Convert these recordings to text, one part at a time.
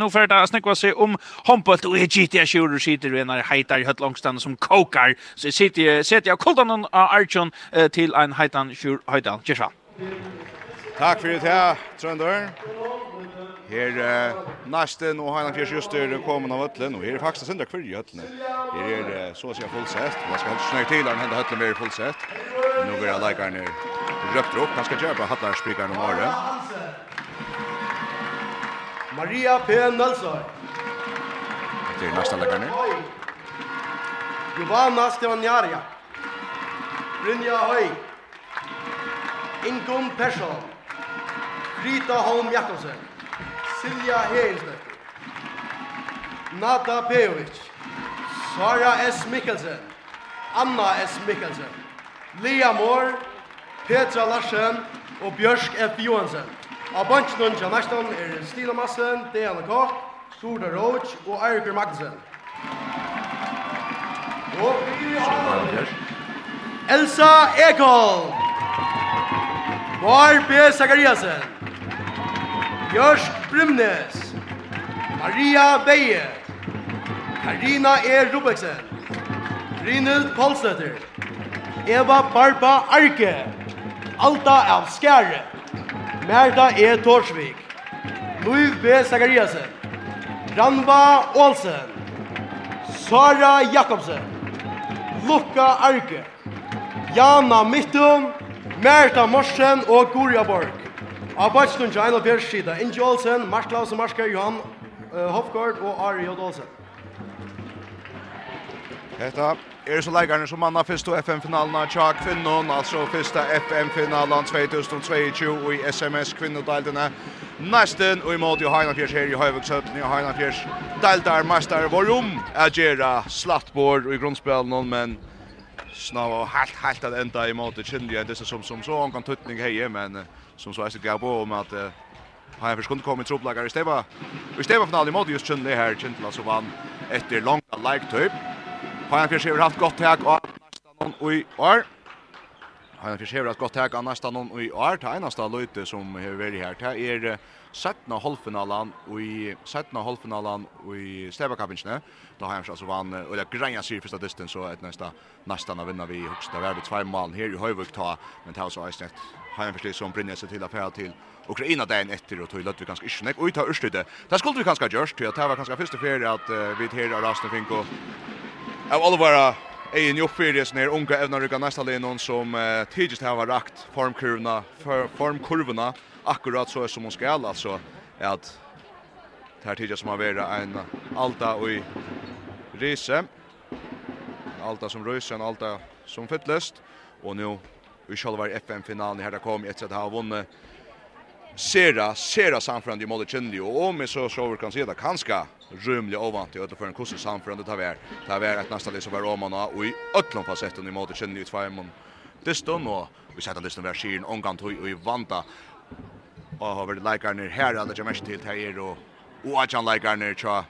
Nu för det snackar sig om Hompelt och GTA shooter sitter vi när heitar hött långstånd som kokar så sitter sitter jag koldan on Archon till en heitan shooter heitan Jesha. Tack för det här Tröndor. Her uh, næsten og heilan fyrir sjustur kommer av Øtlen, og her er faktisk sindra kvirri i öllin Her er uh, så å si fullsett Man skal helst snakke til han hender Øtlen mer fullsett Nå er jeg leikaren røpt opp Han skal kjøpa hattar sprikaren om året Maria P. Nølsøy. Det er næsta lekkerne. Giovanna Stevanjaria. Brynja Høy. Ingun Persson. Rita Holm Jakobsen. Silja Heinsdøk. Nata Pejovic. Sara S. Mikkelsen. Anna S. Mikkelsen. Lea Mår. Petra Larsen og Bjørsk F. Johansen. Av bunchen til Næstan er Stina Madsen, Dejan Koch, Torda Roach og Eirik Magnussen. Og vi har Elsa Ekholm. Var B. Zakariasen. Jørsk Brymnes. Maria Beie. Karina E. Rubeksen. Rinald Polstetter. Eva Barba Arke. Alta av Skjære. Merda E. Torsvik, Louis B. Zakariasen, Ranva Olsen, Sara Jakobsen, Lukka Arke, Jana Mittum, Merta Morsen og Goria Borg. Arbeidstund til Einar Bjørs sida, Inge Olsen, Mark og Marsker, Johan uh, Hofgaard og Ari J. Olsen. Hetta er så läggarna som manna första FM-finalen av tja kvinnon, alltså första FM-finalen 2022 i SMS kvinnodeltarna. Nästan och i mot ju Heina Fjärs här i Höjvöksötten i Heina Fjärs deltar mästare var rum att göra slattbord i grundspelen men snava helt helt att enda i mot Chile det är som som så han kan tuttning heje men som så är det går på om att Har jag förskund kommit truppläggare i Steva. I Steva finalen mot just Chile här, Chile alltså vann efter långa like-typ. Hajafjers har haft gott tag av nästan någon i år. Hajafjers har haft gott tag av nästan någon i år. Det eneste løyte som har varit här det är 17. halvfinalen i 17. halvfinalen i Stebakapinsne. Då har han alltså vann og det greia sig första distans så ett nästa nästa när vinner vi högsta värde två mål här i Höjvik ta men tar så är har han förstås som brinner sig till affär till Ukraina dagen efter och tog att vi ganska inte och ta urslutet. Där skulle vi ganska görs till att det var ganska första för att vi här har Rasten Finko av alle våre egen jobbfyrige uppfyrdes när unge evner rycka nästa linjen som eh, tidligst har rakt formkurvene, for, formkurvene akkurat så som hun ska alltså att det här tidligst som har vært en alta og i Rise alta som rörs en alta som fyttløst og nå nu skal være FM finalen her det kom ett sätt har vunnet sera, sera samfrande i målet känner Och om vi så så vi kan se det kanske rymliga ovant i ödla för en kusse samförande tar vi här. Tar vi här att nästa lisa var romarna och i ödlan facetten i målet känner i tvärmon. Det står nå, vi sätter listan vi har skirin omgant och i vanta. og har vært likar her alle alla jag mest til her og og at han likar tja.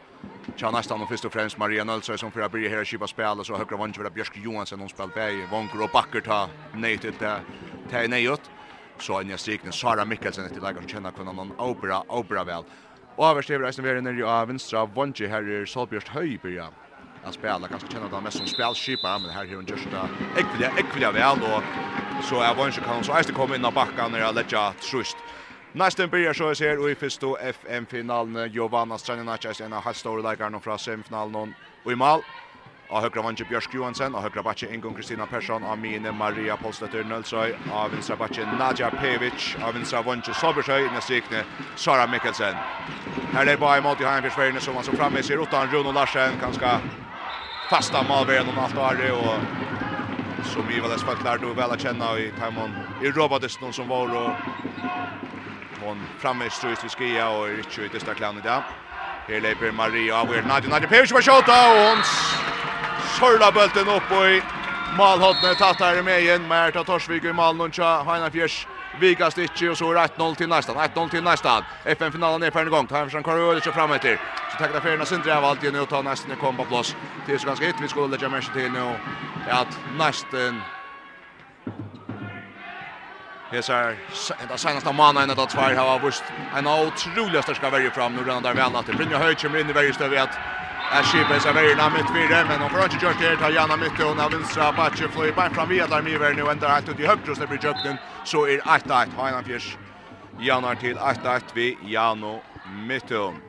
Tja nästan och först och främst Maria Nölsö som för att börja här kipa spel och så högra vant för Björk Johansson hon spelar bäj, vanker och backer ta nej till det. Ta nej åt så en Sara Mikkelsen etter lägger som kjenner kunna någon opera opera Og Och överst är resten vidare nere av vänstra Vonje här er Solbjörst Höjbya. Han spelar kanske känner han mest som spelskipa men här är hon just där. Ekvilja ekvilja väl då så är Vonje kan så att komma in på backan när jag lägger trust. Nästa börjar så ser vi först då FM finalen Giovanna Straninacha är en halv stor lägger från semifinalen och i mål av högra vanje Björsk Johansen, av högra backe Ingun Kristina Persson, av mine Maria Polsdötter Nölsøy, av vinstra backe Nadja Pevic, av vinstra vanje Sobersøy, nestikne Sara Mikkelsen. Her er bare imot i Heimfjørsvergene som han som framme ser utan Runo Larsen, ganska fasta malverden om allt Ari och som vi väl har spalt lärde och väl att känna i Taimon i Robades någon som var och hon framme i ströjst vid skia och Richie i desta klan idag. Her leper Maria av er Nadia. Nadia Pevic var kjota og hun sørla bølten opp i malhodne tatt her med igjen. Merta Torsvik i malen og Heina Fjers vika stitchi og så 1-0 til nästan 1-0 til nästan FN finalen er ferdig gang gång tar från Karl och fram etter så tackar ferien av Sindre av allt igen och tar kom på plass det er så ganske hit vi skulle legge mer til nå at nästan Hesar enda senaste mannen ända två har vurst en otrolig starka värje fram. Nu redan där väl att Brynja Höj kommer in i värje stöv att är skipa sig värje namn mitt vid men om Roger George det tar gärna mitt och när vänstra backen flyr bara fram vid där mer nu ända att det högt röster blir jukten så är 8-8 Highland Fish Janar till 8-8 vi Jano Mitton.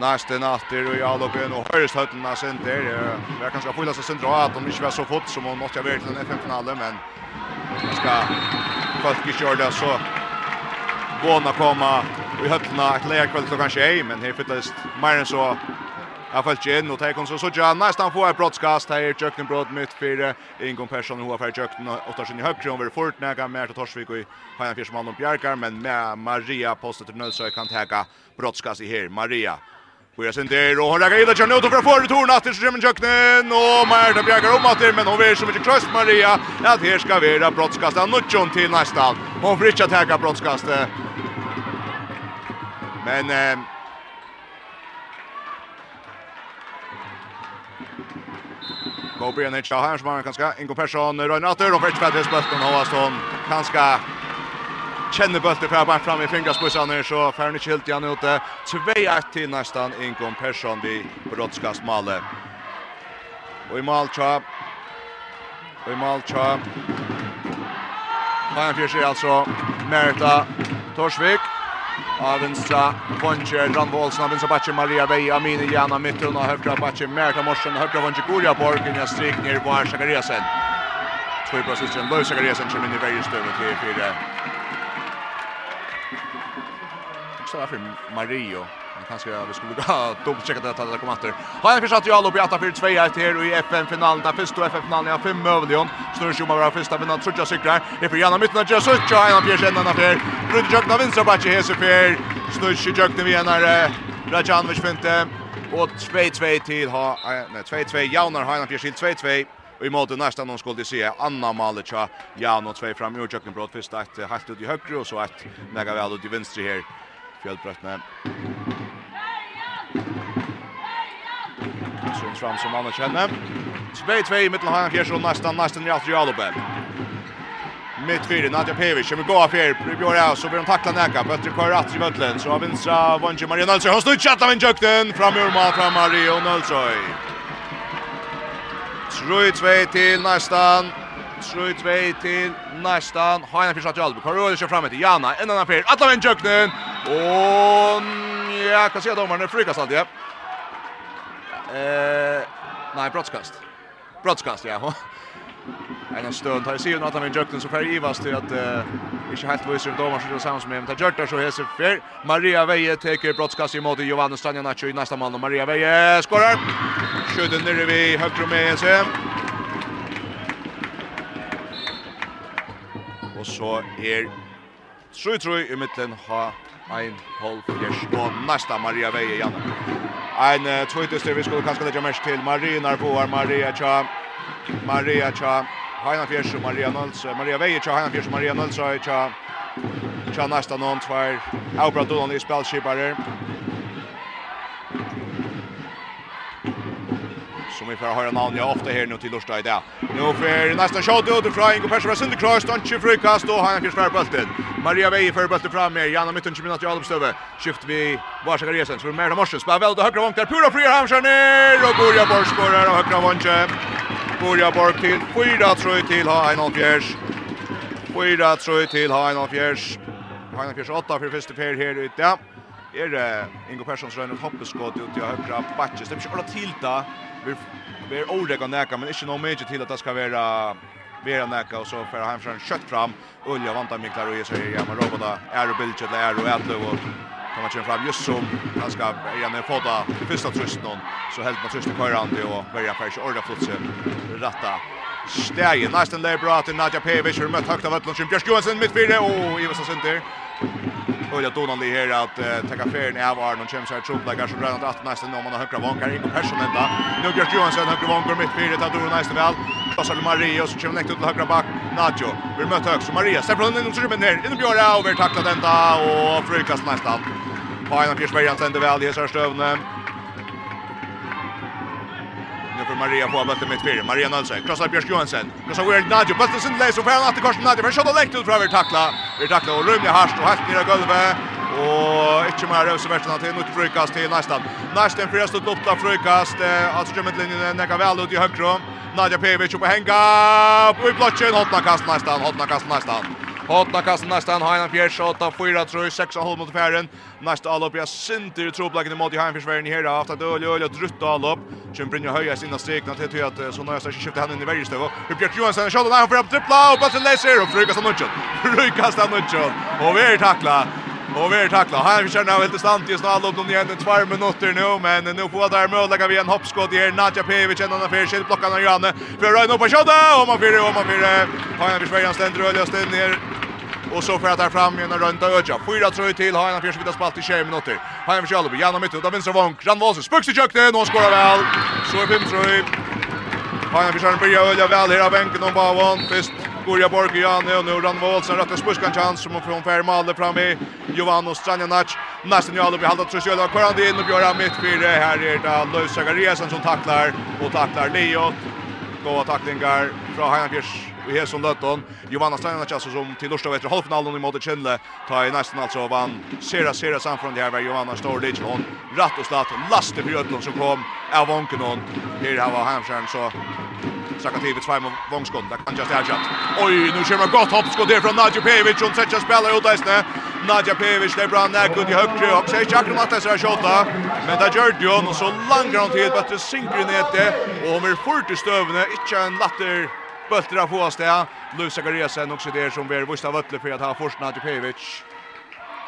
nästa natter och jag låg in och hörs hötterna sent där. Jag kanske får läsa sent att de inte var så fort som hon måste ha varit i den finalen men jag ska folk i det så gåna komma i hötterna ett läge kväll klockan 21 men här fylldes mer än så Jag fallt in och tar kon så så jag nästan får ett broadcast. Här Jökten brott mitt för Ingon Persson och för Jökten och tar sin högra över Fortnäga med till Torsvik och har en fjärde man om Bjarkar men med Maria postet till Nölsö kan ta broadcast i här Maria Börjar sen där och har lägger in John Otto för för return att till Jimmy Jöknen och Marta Bjärgar om att men hon vill så mycket tröst Maria att här ska vara brottskastet Nutjon till nästa. Hon får inte attacka brottskastet. Men eh, Gå Go Björn Hitch har hans man kanske Ingo Persson Røynatter och Fritz Pettersson Håvaston kanske känner bulten för bara fram i fingerspissarna så färn inte helt igen ute. 2-1 till nästan Ingon Persson vid brottskast Malle. Och i mål tja. Och i mål Malcha. Han fyrer alltså Merta Torsvik. Av vänstra Ponche Randvolsen av vänstra backen Maria Vej Amini Jana mitten och högra Batche, Merta Morsen högra Vonche, Goria Borg i strik ner på Sakariasen. Två procent Löv Sakariasen som in i vägen stövet till fyra också för Mario. Men kanske vi skulle gå och checka det att det kom åter. Har jag försatt ju alla på 4-2-1 här i FN-finalen där första FN-finalen har fem mövlion. Snurr ju bara första men att jag cyklar. Det för gärna mitten av Jesus och en av Pierre affär. Runt jag av vänstra backe här så för snurr ju jag den vinnare. Rajanovic finte och 2-2 till ha nej 2-2 Jaunar har en av Pierre 2-2. Og i måte nästan någon skulle se Anna Malicha ja nå två fram i Jökenbrott först att halvt ut i högre och så att lägga väl ut i vänster här Fjellbrettne. Sunds fram som man kjenner. 2-2 i mittelhagen fjersson, nästan, nästan i alltid Jalope. Mitt fyra, Nadja Pevic, kommer gå av fjer, Björn Jaus, så blir de tackla näka, bötter kvar att i vötlen, så har vinstra Vange Maria Nölsøy, hon slutt kjatta med jøkten, fram i Urma, fram Maria Nölsøy. 3-2 till nästan, 3-2 till nästan, Heina Fjersson att Jalope, kvar rör sig fram etter Jana, en annan fjer, alla med jøkten, Och ja, kan se domaren frikast alltid. Ja. Eh, nej, brottskast. Brottskast, ja. En stund har jag sett att han vill jökten så för Ivas till att eh inte helt visst om det skulle samsas med men Jörtar så här så för Maria Veje tar brottskast emot Giovanni Stanjanacho i nästa man och Maria Veje skorar. Skjuter ner vi högt med sig. Och så är True true i mitten ha ein halv fjers og nästa Maria Veje igen. Ein uh, tvåtuster vi skulle kanskje lägga mest till Maria Narboar, Maria Cha, Maria Cha, Heina Fjers og Maria Nolse, Maria Veje Cha, Heina Fjers og Maria Nolse Cha. Cha nästa någon tvär. Aubra Dolan i spelskipare. som vi får höra namn jag ofta här nu till Lörsta i. Nu för nästa shot ut ifrån Ingo Persson Sund Cross och inte frikast och han fick spärr bollen. Maria Vei för bollen fram med Janne mitten 20 minuter i stöve. Skift vi Varsågod Resen för Merda Morsen. Spelar väl då högra vånkar Pura fri hamnar ner och Borja Borg skorar och högra vånke. Borja Borg till fyra tror till ha en avfjärs. Fyra tror till ha en avfjärs. Han har kanske 8 för första pair här ute. Ja. Er Ingo Perssons rønner hoppeskott ut i høyre batches. Det er ikke alle tilta vi vi är ordiga näka men inte någon mycket till att det ska vara vara näka och så för han från kött fram. Ulja vantar Miklar och så ja men robota är och bild till är och ätlu och kan man köra fram just som han ska igen få ta första trösten så helt man trusten kör han det och börja för orda flotse rätta Stäge, nästan där bra till Nadja Pevic, hur mött högt av Øtlund Schimpjørs Johansson, mitt fyra, och Iversen Sinter. Och jag donar det här att uh, ta kafferen är var någon chans här trubbla kanske drar något att nästa om man har högra vankar in på personen där. Nu Björk Johansson högra vankar mitt fyra tar Donan nästa väl. Passar Maria och så kommer näkt ut till högra back Nacho. Vi möter högt så Maria släpper den inom rymmen ner. Inom Björk över tacklar den där och frukast nästa. På en av Pierce Bergan sänder väl i här Sörstövne. Nu Maria på bulten med fyra. Maria Nilsson. Krossar Björk Johansen. Krossar Weird Nadjo. bulten sin läs och fram att korsen Nadjo. För skott läkt ut för att tackla. Vi tacklar och rymmer harst och helt nere golvet. Och inte mer rösa värsta till något frukast till nästan. Nästan för att stå upp där frukast. Alltså gömmer linjen näka väl ut i högra. Nadja Pevic på hänga. Och i blotchen, hotna kast nästan. Hotna kast nästan. Hotna kastar nästan Heinan Pierce åtta fyra tror sex håll mot färden. Nästa allop jag synter i troplagen mot Heinan försvärden här Efter att öl öl och drutta allop. Kämpar Brynja höja sina strekna till att så när att skifta henne in i värjestöv. Hur Björk Johansson är skjuter där får upp trippla. och passen läser och frukast frukastar nutchen. Frukastar nutchen. Och vi är tackla. Må vi tackla. Här vi kör nu helt stand, just nu upp de igen 2 minuter nu men nu på där möjliga vi en hoppskott här Nadja Pevic en annan fel blockarna av Janne. För Ryan på skott och man fyra och man fyra. Han är försvararen ständer och löst in ner. Och så för att där fram genom runt öja. Fyra tror till har han första spalt i 20 minuter. Han är försvarare Janne mitt ut av vänstra vång. Jan Wahlström spucks i kökten och skorar väl. Så är fem tror. Han är försvararen börjar öja väl här av bänken och bara vant. Fist Gorja Borg och nu Rann Wolsen rätta spurskan chans som från Färmalde fram i Jovano Stranjanac. Nästan ju aldrig blir halda trus göra kvar han in och göra mitt fyra här är det Lösa Gariasen som tacklar och tacklar Leo. Goda tacklingar från Heinrich i hesson løtton. Johanna Steinach alltså som till Lorstad efter halvfinalen i emot Kjelle Ta i nästan alltså vann. Sera Sera samfrån det här var Johanna Storlich hon rätt och slatt laste för Ödlund som kom av vanken hon. Här har var Hamskärn så Sakativet två av vångskånd, där kan just Erjat. Oj, nu kommer gott hoppskott där från Nadja Pevic, hon sätter spelare ut där Nadja Pevic, det är bra näkund i högre och säger Jack det är skjuta. Men där gör Dion och så långt runt helt bättre synkronet och hon är fort i stövne, inte en latter Bölter av oss det. Louis Zachariasen också där som blir Gustav Öttle för att ha Forsna till Pevic.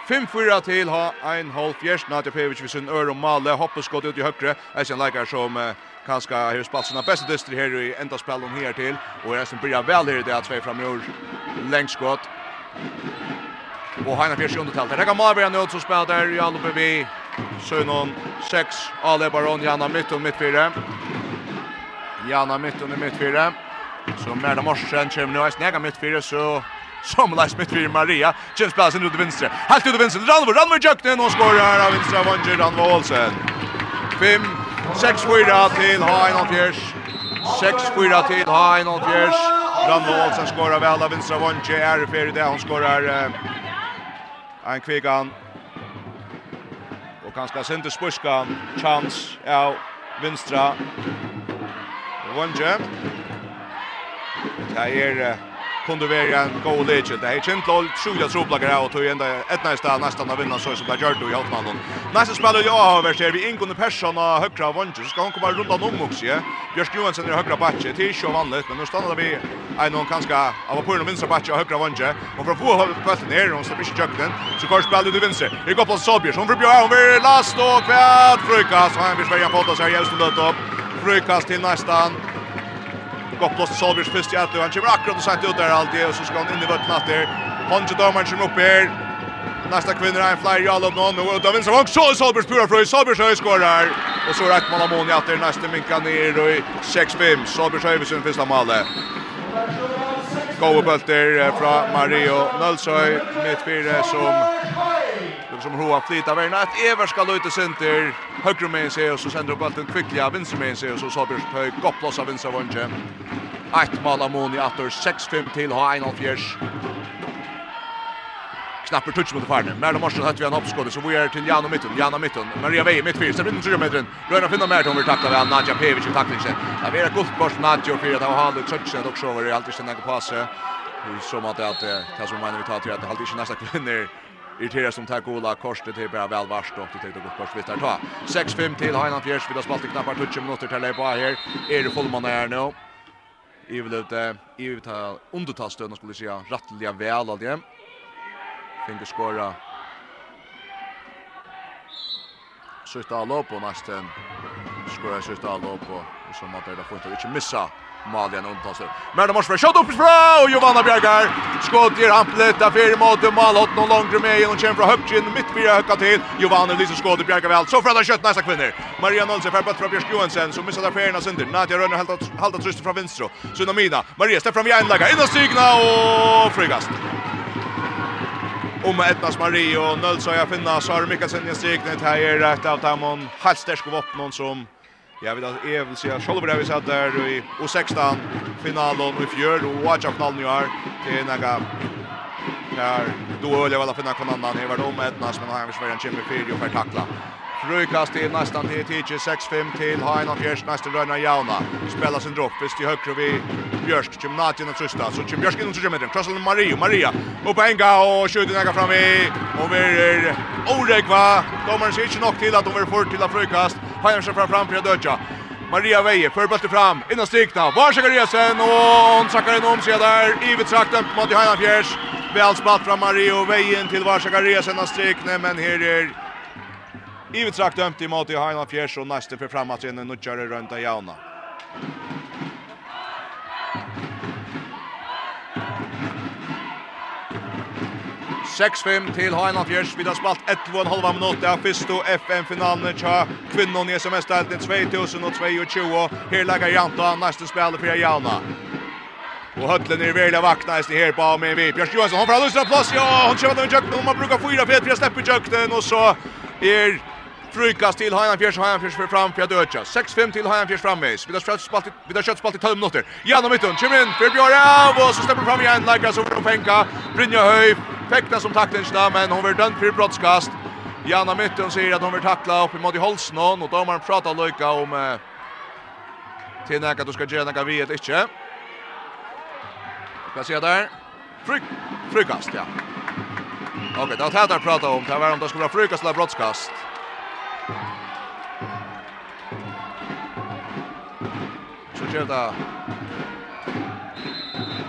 5-4 till ha en halv fjärs Nadja Pevic vid sin öron male hoppas skott ut i högre. Är sen likar som eh, kanske har spelat sina bästa dyster här i enda spel om här till. Och resten börjar väl här i det att två framrör längskott. Och Heina Fjärs i undertalet. Rekka Malberg nu som spelar där i Alupevi. Sönon 6. Ale Baron Janna Mitton mittfyrer. Janna Mitton i mittfyrer. Så Merda Morsen kommer nu i snäga mitt fyra så som läs mitt fyra Maria. Kjell spelar sin ut till vänster. Helt ut till vänster. Ranvo, Ranvo Jöknen och skorar av vänstra Vanger Ranvo Olsen. 5 6 4 till Hain och Fjärs. 6 4 till Hain och Fjärs. Ranvo Olsen skorar väl av vänstra Vanger. Är för det han skorar en kvigan. Och kanske sent spuskan chans av vänstra Vanger. Det är kunde vara en god legend. Det är känt lol sjuja troplagar och tog ända ett nästa nästan att vinna så som det gjort då i Altmannen. Nästa spelare jag har ser vi ingående person och högra så ska han komma runt om också. Björk Johansson är högra backe till Sjö vanligt men nu stannar vi en någon kanske av på den vänstra backe och högra vånjer och för att få bollen ner och så blir jökten så kör spelar du vänster. Det går på Sabjer som för Björn vill last och kvad frukast han vill svärja på det så här just upp. Frukast till nästan gott blåst Solbjörns först i att han kommer akkurat och satt ut där alltid. och så ska han in i vart natter. Honje Domaren som upp här. Nästa kvinna är en flyer all upp någon och då vinner så också Solbjörns pura för Solbjörns höj skorar. Och så rätt man Amon i att nästa minka ner och 6-5 Solbjörns höj sin första målet. Gåa bulter fra Mario Nølsøy Mitt fyra som som hoa flyta verna. Ett Ever ska löjta center. Högre med sig och så sänder bollen kvickliga. Vinser med sig och så Sabers hög. Gopplos av vinser vånge Ett mål av Moni efter 6-5 till ha 1-0-4. Knapper touch mot farne. Merle Marsen hade vi en uppskott så vi är till Jan och mitten. Jan och mitten. Maria Vej mitt fyra. Sen runt med den Röna finna mer till tackla väl Nadja Pevic i tacklingen Där vi har gott bort Nadja för att ha hållit touchen också över alltid sin passe. Vi så mat att det som man vill ta till att det alltid nästa kvinnor Irritera som tar gola korset till bara väl varst och det går gå kors visst ta. 6-5 till Heinan Fjärs vill ha spalt knappar 20 minuter till Leipa här. Är det fullman här nu? I vill ute i vill ta underta stöden skulle säga rattliga väl av det. Finger skora. Sjösta lopp och nästan skora sjösta lopp och som att det får inte missa Malien undanser. Men det måste skjuta upp bra och Johanna Bjärgar. skott ger amplet där för mot mål åt någon långt med genom kämpa högt in mitt fyra höka till Johanna Lisa skott i Bjergar väl så för att skott nästa kvinnor. Maria Nolse för bättre Björk Johansson som missar där färna sönder. Nadia Rönner helt halta tröst från vänster. Sunamina Maria släpper fram igen lägga in och stigna och frigast. Om Etnas Marie och Nölsøya finna Sara Mikkelsen i striknet här är rätt av Tamon. Halstersk vapen som Jag vet att Ev så jag själv vi satt där i O16 finalen i fjör och watch up finalen i år till några där då öl väl att finna kon annan här var de ett nas men han försvarar en chimney för och för tackla. Frukast till nästan till Tietje 6-5 till Hein och Fjärs nästan rönna Jauna. Spelar sin dropp visst i högre vi Björsk gymnasiet och Trusta. så Kim Björsk inom 20 meter. Krossar Mario Maria. Upp en gång och skjuter näga fram i och vi är Oregva. Domaren ser inte nog till att de är fort till att frukast. Hajersen fra fram för Dödja. Maria Veje för bollen fram. Innan strikna. Varsågod Resen och hon sackar in om sig där. Ivet sakten mot Matti Fjärs. Väl spalt fram Mario Vejen till Varsågod Resen och strikna. Men här är Ivet sakten till Matti Hajanfjärs och nästa för framåt sen. Nu kör runt av Jauna. 6-5 til Heinland Fjers. Vi har spalt 11,5 minutter av første FN-finalen til kvinnen i SMS-delten 2022. Her legger Janta neste spiller for Jauna. Og høtlen er veldig vakna i her på med vi. Bjørs Johansson, hon fra Lusra plass, ja, hon kjøper den i kjøkken, hon må bruka fyra fred for å slippe i kjøkken, og så er Brukast till Hajan Fjärs, Hajan Fjers för fram för Dødja. 6-5 til Hajan Fjers framme. Vi har köttspalt, vi har köttspalt i 12 minutter. Janne Mytton, kommer in för Björn og så släpper fram igjen, Laika så från Penka. Brynja Høy, fäktar som tacklingsna men hon vil dömd för brottskast. Janne Mytton sier at hon vill tackla upp emot i Holsnon og domaren pratar Laika om eh, till när att du ska göra något vet inte. Kan se der? Fryk, frykast, ja. Okej, okay, det har Tätar pratat om. Det var om det skulle vara frukast eller brottskast. Så gjør det.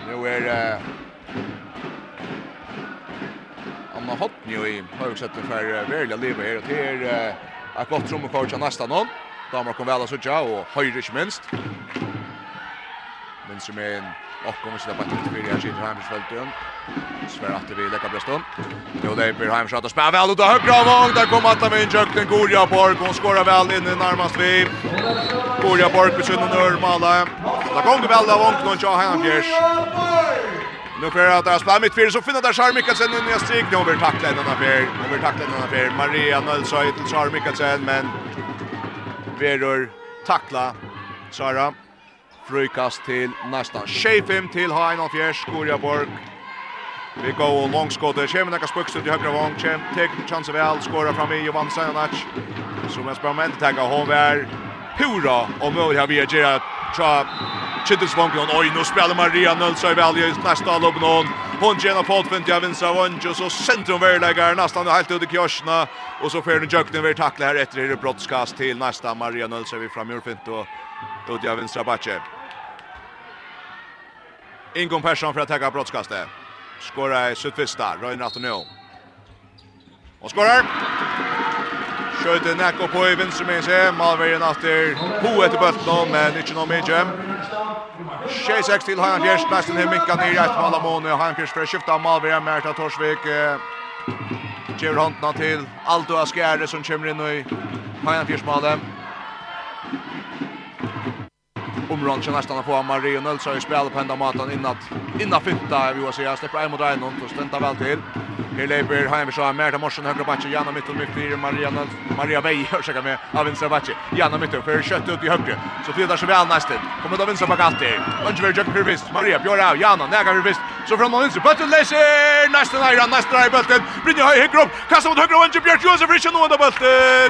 Nå er uh, Anna Hotni i Høyvsette for uh, Verla Liva her. Det er uh, et godt rommekort av nesten noen. Damer kom vel av Sutja og Høyre ikke minst. Minst som er en Och kommer sida backen till Virja Schitter Heimersfältön. Svär att det vill lägga bröstom. Jo, Leiper Heimersfält och spär väl ut av högra av. Där kommer Atta med en jökten Gorja Borg. Hon skorar väl in i närmast vi. Gorja Borg besynner nu Örmala. Där kommer väl av ångt någon tjah Hemfjärs. Nu får jag att det spelar mitt fyra så finner där Charles Mikkelsen in i en strik. Nu vill tackla en annan fyr. Nu vill tackla en annan fyr. Maria Nölsöj till Charles Mikkelsen men Verur tackla Sara frukast til nästan. Shefim til Hein av Fjärs, Skorjaborg. Vi går och långskottet. Kjem näka spöks ut i högra vång. Kjem tek chans av all. Skåra fram i Jovan Sajanac. Som en spännande tagga. Hon är pura och möjlig här via Gerard. Tja, Kittelsvången. Oj, nu spelar Maria Nölsa i välje i nästa lopp någon. Hon tjänar fotfint av Vinsa Och Så centrum värläggar nästan helt ut i kjörsna. Och så får den jöknen vi tackla här efter. Det brottskast till nästa Maria Nölsa Vi framgjord fint. Och ut i vinstra Batje. Ingon Persson för att täcka brottskastet. Skora i Sudfista, Röjn Ratonio. Och skorar! Skjøyte Nekko på i vinstre med seg, Malvergen etter ho etter bøtten, men ikke noe mye. 6-6 til Hajan Fjers, nesten her minka mål av Malamone, Hajan Fjers for å skifte Malvergen, Merta Torsvik, Gjør håndna til Aldo Askjære som kommer inn i Hajan Fjers-Malem områden som nästan på Mario i spel på ända matan innan innan fynta vi vill säga släpper en mot en och stänta väl till Her lever Heimersson, Merta Morsen, högra backen, Janna Mitton, mitt Maria, Maria Vej, ursäkta med, av vänstra backen. Janna Mitton, för kött ut i högre. Så fyller sig väl nästan. Kommer då vänstra bakante. Önsver Jack Purvis, Maria Björra, Janna, näga Purvis. Så från vänster, Button läser, nästan nära, nästan nära i bulten. Brynja höj, högre upp, kastar mot högre, Önsver Björk, Josef Rischen, nåda bulten.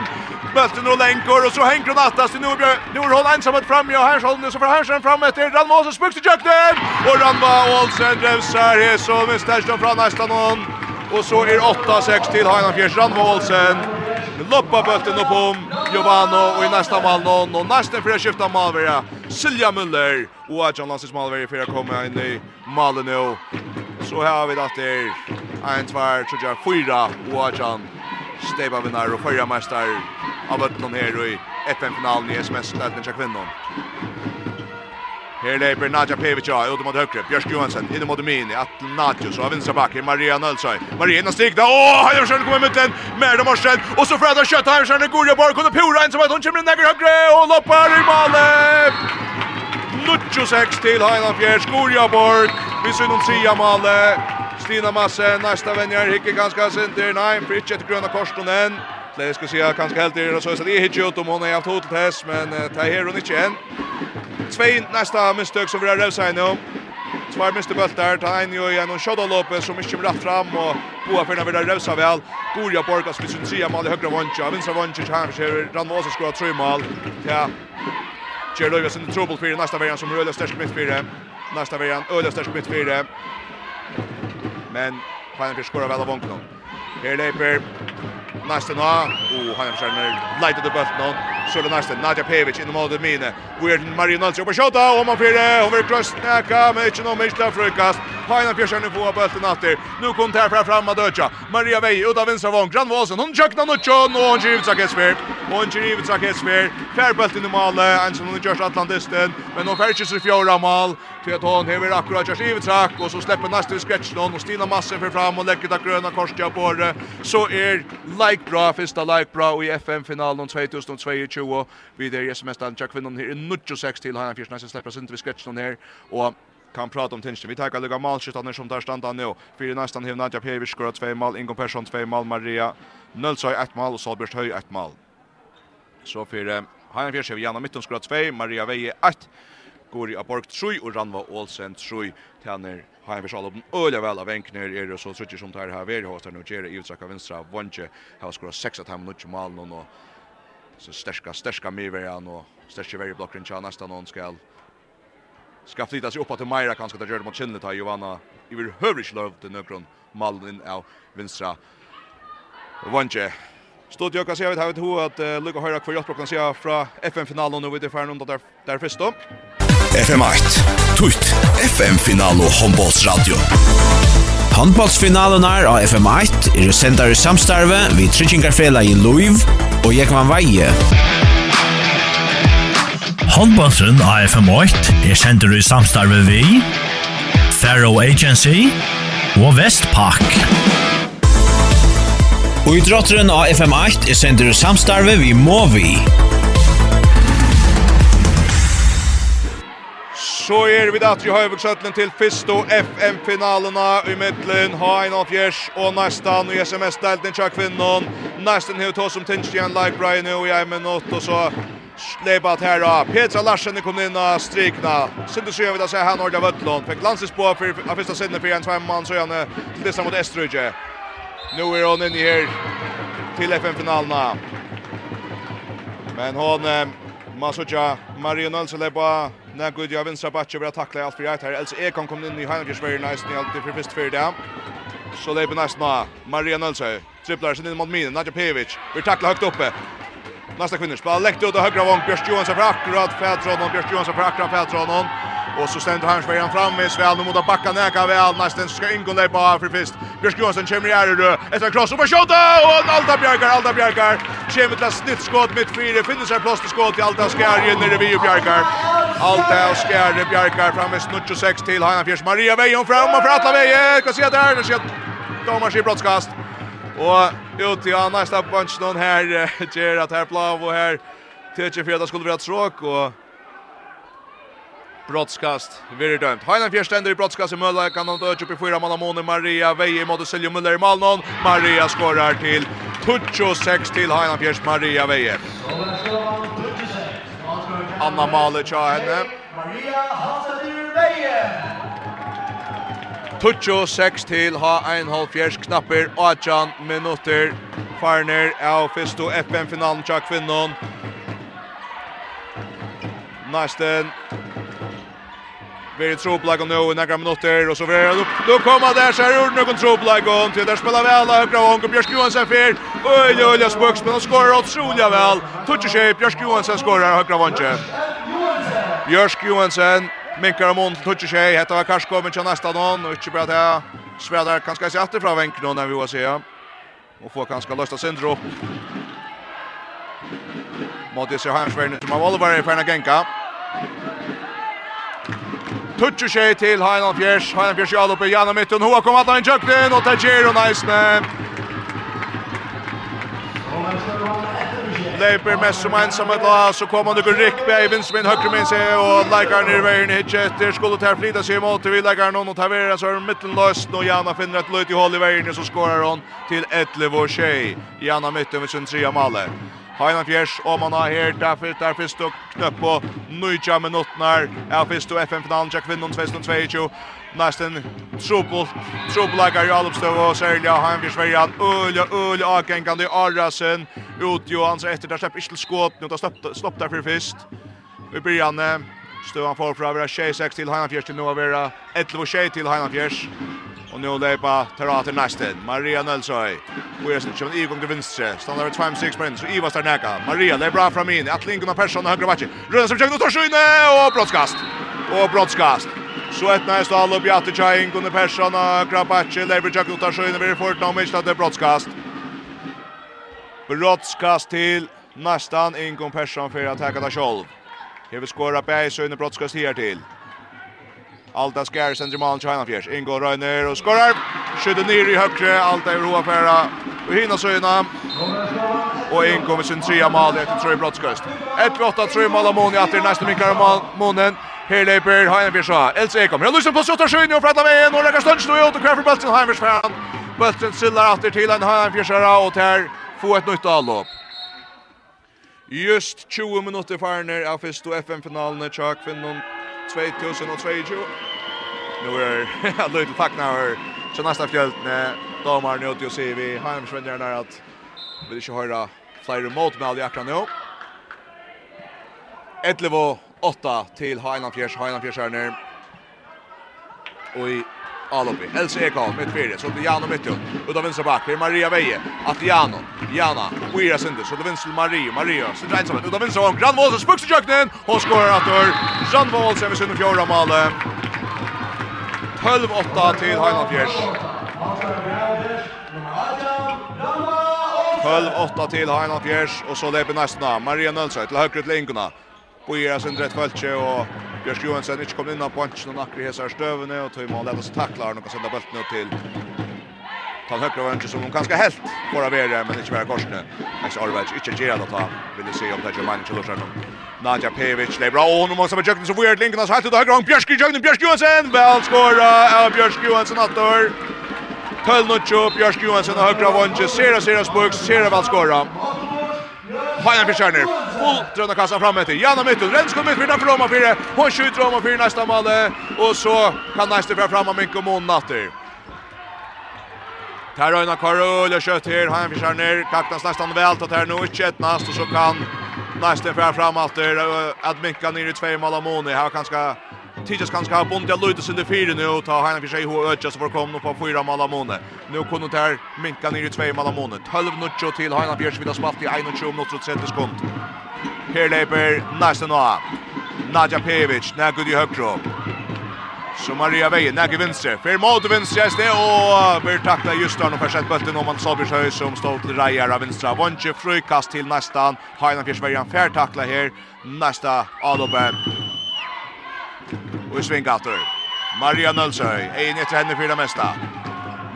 Bulten och länkor, och så hänger hon attast. Nu är hon ensamhet fram, ja, Hersholm, så får Hersholm fram efter. Ranma Olsen, spukter Jöknen! Och Ranma Olsen, drevsar, här så, men stärsdom från nästan hon. Och så är det 8-6 till Hainan Fjärsson med Olsen. Loppa bulten upp om Giovanno och i nästa mål någon. Och nästa fyra skiftar Malveria. Silja Müller. Och att John Lansers Malveria att komma in i målen nu. Så här har vi det där. 1, 2, 3, 4. Och att John Steva vinnar och förra mästare av bulten här i FN-finalen i SMS-ställningen till kvinnan. Her leper Nadja Pevica ut mot högre. Björk Johansson in mot Mini. Att Nadja så vänster back. Maria Nölsøy. Maria in stig stigna. Åh, han gör sjön kommer mot den. Mer de morsen. Och så Freda Kött här sjön går jag bara kunde pura in som att hon kommer ner högre och loppar i målet. Nuccio 6 till Hainan Fjärs Gorjaborg. Vi ser någon sia målet. Stina Masse nästa vänjer hickar ganska sent där. Nej, Fritchet gröna korsen än. Det ska se kanske helt det så så det hittar ut om hon har haft hotell men det här är hon inte än. Två nästa misstag som vi har rövsa nu. Två bult där. Ta en ju igen och Shadow Lopez som inte rätt fram och Boa för när vi där rövsa väl. Gorja Borgas vid sin sida mål i högra våncha. Vinstra våncha här ser Ranvås skora tre mål. Ja. Kjell Lövis in trouble för nästa veckan som rullar störst mitt fyra. Nästa veckan öde störst mitt fyra. Men Hanna fick skorar väl av Vonknon. Här leper nästa nå. Och Hanna försöker lite det bort någon. Sjölde Narsten, Nadja Pevic in mot Mine. Weird Mario Nalsi upp och skjuta och man får hon vill cross näka men inte någon missla frukast. Hajna nu får bollen åter. Nu kom det här fram fram Madöcha. Maria Vei ut av vänstra vång. Gran Vasen hon jacknar nu John och hon skriver sig svär. Hon skriver sig svär. Fair bollen i mål en som hon gör Atlantisten men hon färjer sig fjärde mål. Till att hon hever akkurat jag skriver sig och så släpper nästa sketch någon och Stina Massen för fram och lägger det gröna korset på. Så är like bra första like bra i FM finalen 2022 20. Vi der i SMS-dalen Jack Vinnon her i 96 til Heinan Fjersen. Slipper oss inte vi skretsen her. Og kan prata om tinsen. Vi tar lika målskyttarna som där standa nu. Fyra nästan hivna Nadja Pejevic skora två mål, Ingo Persson två mål, Maria Nölsöj ett mål och Salbjørst Höj ett mål. Så för Hajan Fjershev Janna Mitton skora två, Maria Veje ett, Gori Aborg 3 och Ranva Olsen 3 Tjänar Hajan Fjershev Alobn öliga väl av enkner är det så truttig som tar här vi har där nu Jerry Ivtsak av vänstra vånche har skorat sex att han nu mål någon och så stärska stärska medverkan och stärka varje blocken runt Chana nästan någon skall ska flytta sig uppåt till Maira kanske där gör mot Chinle tar Johanna i vill hövrig love the Nökron Malin av vänstra Vanje Stod jag kan se vet har vi två att uh, Höra kvar jag kan se från FN-finalen nu vid någon där där först då FM8 Tweet FM-final och radio. Handballsfinalen er av FM1 er sendar i samstarve vi Trichingarfela i Luiv og Jekman Veie. Handballsen av FM8 er sendar i samstarve vi Faro Agency og Vestpak. Og idrotteren av FM8 er sendar i samstarve vi Movi. så er vi datter i høyvuxøtlen til Fisto FM-finalerna i middelen. Ha en av fjers og nesten i SMS-delten til kvinnen. Nesten har vi tog som tinsjen like Brian og jeg minutt og så släpat här då. Petra Larsen er kom in och strikna. Synte så jag vill säga han ordar Vötlund. Fick lanses på för av första sidan för en tvåman man så gärna till dessa mot Estrøyje. Nu är hon inne här till FN-finalerna. Men hon Masucha Marion Alselepa När Gud jag vänstra backe börjar tackla allt för rätt här. Alltså Ekon kom in i Heinrichs very nice ni alltid för först för det. Så det blir nästan Maria Nilsson tripplar sig in mot minen. Nadja Pevic vi tacklar högt uppe. Nästa kvinnorspel läkt ut och högra vånk Björn Johansson för akkurat Fältron och Björn Johansson för akkurat Färdron. Och så ständer spelar fram med Sväl mot att backa näka väl nästan ska ingå där på för fist. Björk Johansson kommer i är efter cross och skott och Alta Björkar Alta Björkar kommer till snitt skott mitt fyra finner sig plats till skott i Alta skär när det vid Björkar. Alta skär Björkar framme snutt 26 till Hanna Fjärs Maria Vejon fram och för alla vägen. Kan se där när skott Thomas i broadcast. Och ut i nästa bunch någon här ger att här plav och här Tjötje för att det skulle vara tråk och Brottskast, Virre dömt. Heinan Fjärständer i brottskast i Mölla, kan han dödja upp i fyra mål mån. Maria Veje mot Silje Müller i Malmön. Maria skorar till Tucho 6 till Heinan Fjärst, Maria Veje. Anna Malic har henne. Maria Hansedur Veje. Tucho 6 till ha en halv fjärs knapper 18 minuter. Farner av Fisto FN-finalen tja kvinnon. Nästen är troplag och nu i några minuter och så vidare. Då, då kommer där så här ur någon troplag och till där spelar väl högra och Björk Johansson fyr. Oj oj oj spöks men skorar otroligt väl. Touch shape Björk Johansson skorar högra vånche. Björk Johansson minkar om ont touch shape. Hetta var kanske men till nästa någon och inte bara det. Svedar kanske sig åter från vänken när vi var se. Och får kanske lösta syndrom. Modi ser hemsvärden som av Oliver i Fernagenka. Tutsu tjej til Heinan Fjers. Heinan Fjers i uppe. Janna mitten. Hoa kom att han i köknen. Och Tajero Neisne. Leiper mest som ensam ett lag. Så kommer han och Rickberg. Vinsmin högre min sig. Och lägger ner vägen i hitchetter. Skulle ta flita sig emot. Vi lägger någon och Tavera. Så är mitten löst. Och Janna finner ett löjt i håll i vägen. Så skorar hon till Etlevo tjej. Janna mitten med sin trea maler. Heina Fjers, og man har her, derfor, der fyrst og knøpp på nøytja minuttnar, Ja, fyrst og FN-finalen, Jack Vindon 2022, nesten trobult, trobulakar i Alupstøv, og særlig av Heina Fjers verjan, øle, øle, akengande i Arrasen. ut jo hans etter, der slipper ikke til skåp, nå tar stopp der for fyrst, Vi i byrjan, Støvan får fra å være 26 til Heina Fjers til nå å være 11 og til Heina Fjers. Och nu löpa til Nashton. Maria Nelsøy. Wilson kör igång till vänster. Stannar vid 5-6 sprint. så Ivar Starnäka. Maria det är bra fram in. Att Lincoln och Persson högra matchen. Rullar som försöker tar skyne och brottskast. Och brottskast. Så ett näst all upp Jatte Chain kunde Persson och Grabache lever jag ut tar skyne vid fort nu missat det brottskast. Brottskast till nästan Ingon Persson för att ta det själv. Hever skora på i inne brottskast här till. Alta skär sen Jamal China fjärs. Ingo Röner och skorar. Skjuter ner i högre. Alta i roa färra. Och hinner söna. Och in kommer sin trea mål efter tre brottskast. 1-8 tre mål av Moni att nästa minkar mål Monen. Här löper Heinefjärs. Ekom. Jag lyssnar på skottar sjön och frätta med en och lägger stunds nu ut och kräver bulten Heinefjärs fan. Bulten sillar åter till en Heinefjärsare och här får ett nytt avlopp. Just 20 minutter farner av första FN-finalen i Chakfinnon 2022. Nu är det lite fackna här. så nästa fjältne damer nu till se vi har en svändare där att vi inte höra flyr mot med Jakra nu. 11 8 till Highland Fjärs Highland Fjärs här ner. Och i Alopi. Else Ekholm mitt fyra. Så till Jano mitt upp. Uta vänster back. Det är Maria Veje. Att Jano. Jana. Uira Sinders. Så till vänster Maria. Maria. Så till är ensam. Uta vänster om. Grand Målsen. Spuks i köknen. Hon skorar att ur. Grand Målsen vid Sunne Fjorda Male. 12-8 till Heinald Fjärs. 12-8 till Heinald Fjärs. Och så leper nästa. Maria Nölsö till högre till Ingona. Bojer sin rätt fältje och Björk Johansson inte kom in på punchen och nackar hesar stövne och tog mål. Lätt så tacklar han och sända bollen ut till Tal högra vänster som hon ganska helt bara vara men inte vara korsne. Max Arvage inte ger att ta. Vill se om det är man till Lucian. Nadja Pevic, det är bra och nu måste man jökna så weird linken så helt ut högra och Björk Johansson Björk Johansson väl skora av Björk Johansson att nu chop Björk Johansson högra vänster ser ser spux ser väl skora. Hajar Fischerner. Full drönda kassa fram etter. Janna Mytton. Rensko mitt vinner för Roma 4. Hon skjuter Roma 4 nästa mål. Och så kan nästa för fram fram Minko Monnatter. Tar Röna Karol och kött här. Hajar Fischerner. Kaktas nästan väl. Tar här nu inte ett näst. Och så kan nästa för fram efter. Att Minka ner i två mål av Moni. Här kanske Tidigt kanske bunt, Bondia Luides under fyra nu och ta Heina för sig hur ötja så får komma på fyra Malamone. Nu kunde det här minka ner i två Malamone. 12 nutjo till Heina Björs vid spalt i 21 minuter och 30 sekund. Här leper nästa nå. Nadja Pevic, nägud i högro. Så Maria Veje, nägud vinstre. Fer mot vinstre SD och vi takta just där och försett bulten om man Sabers höj som står till Rajar av vinstra. Vanche frukast till nästan. Heina Björs Vejan färtakla här. Nästa Alobe Og i svingator. Maria Nølsøy, ein etter henne fyrir det mesta.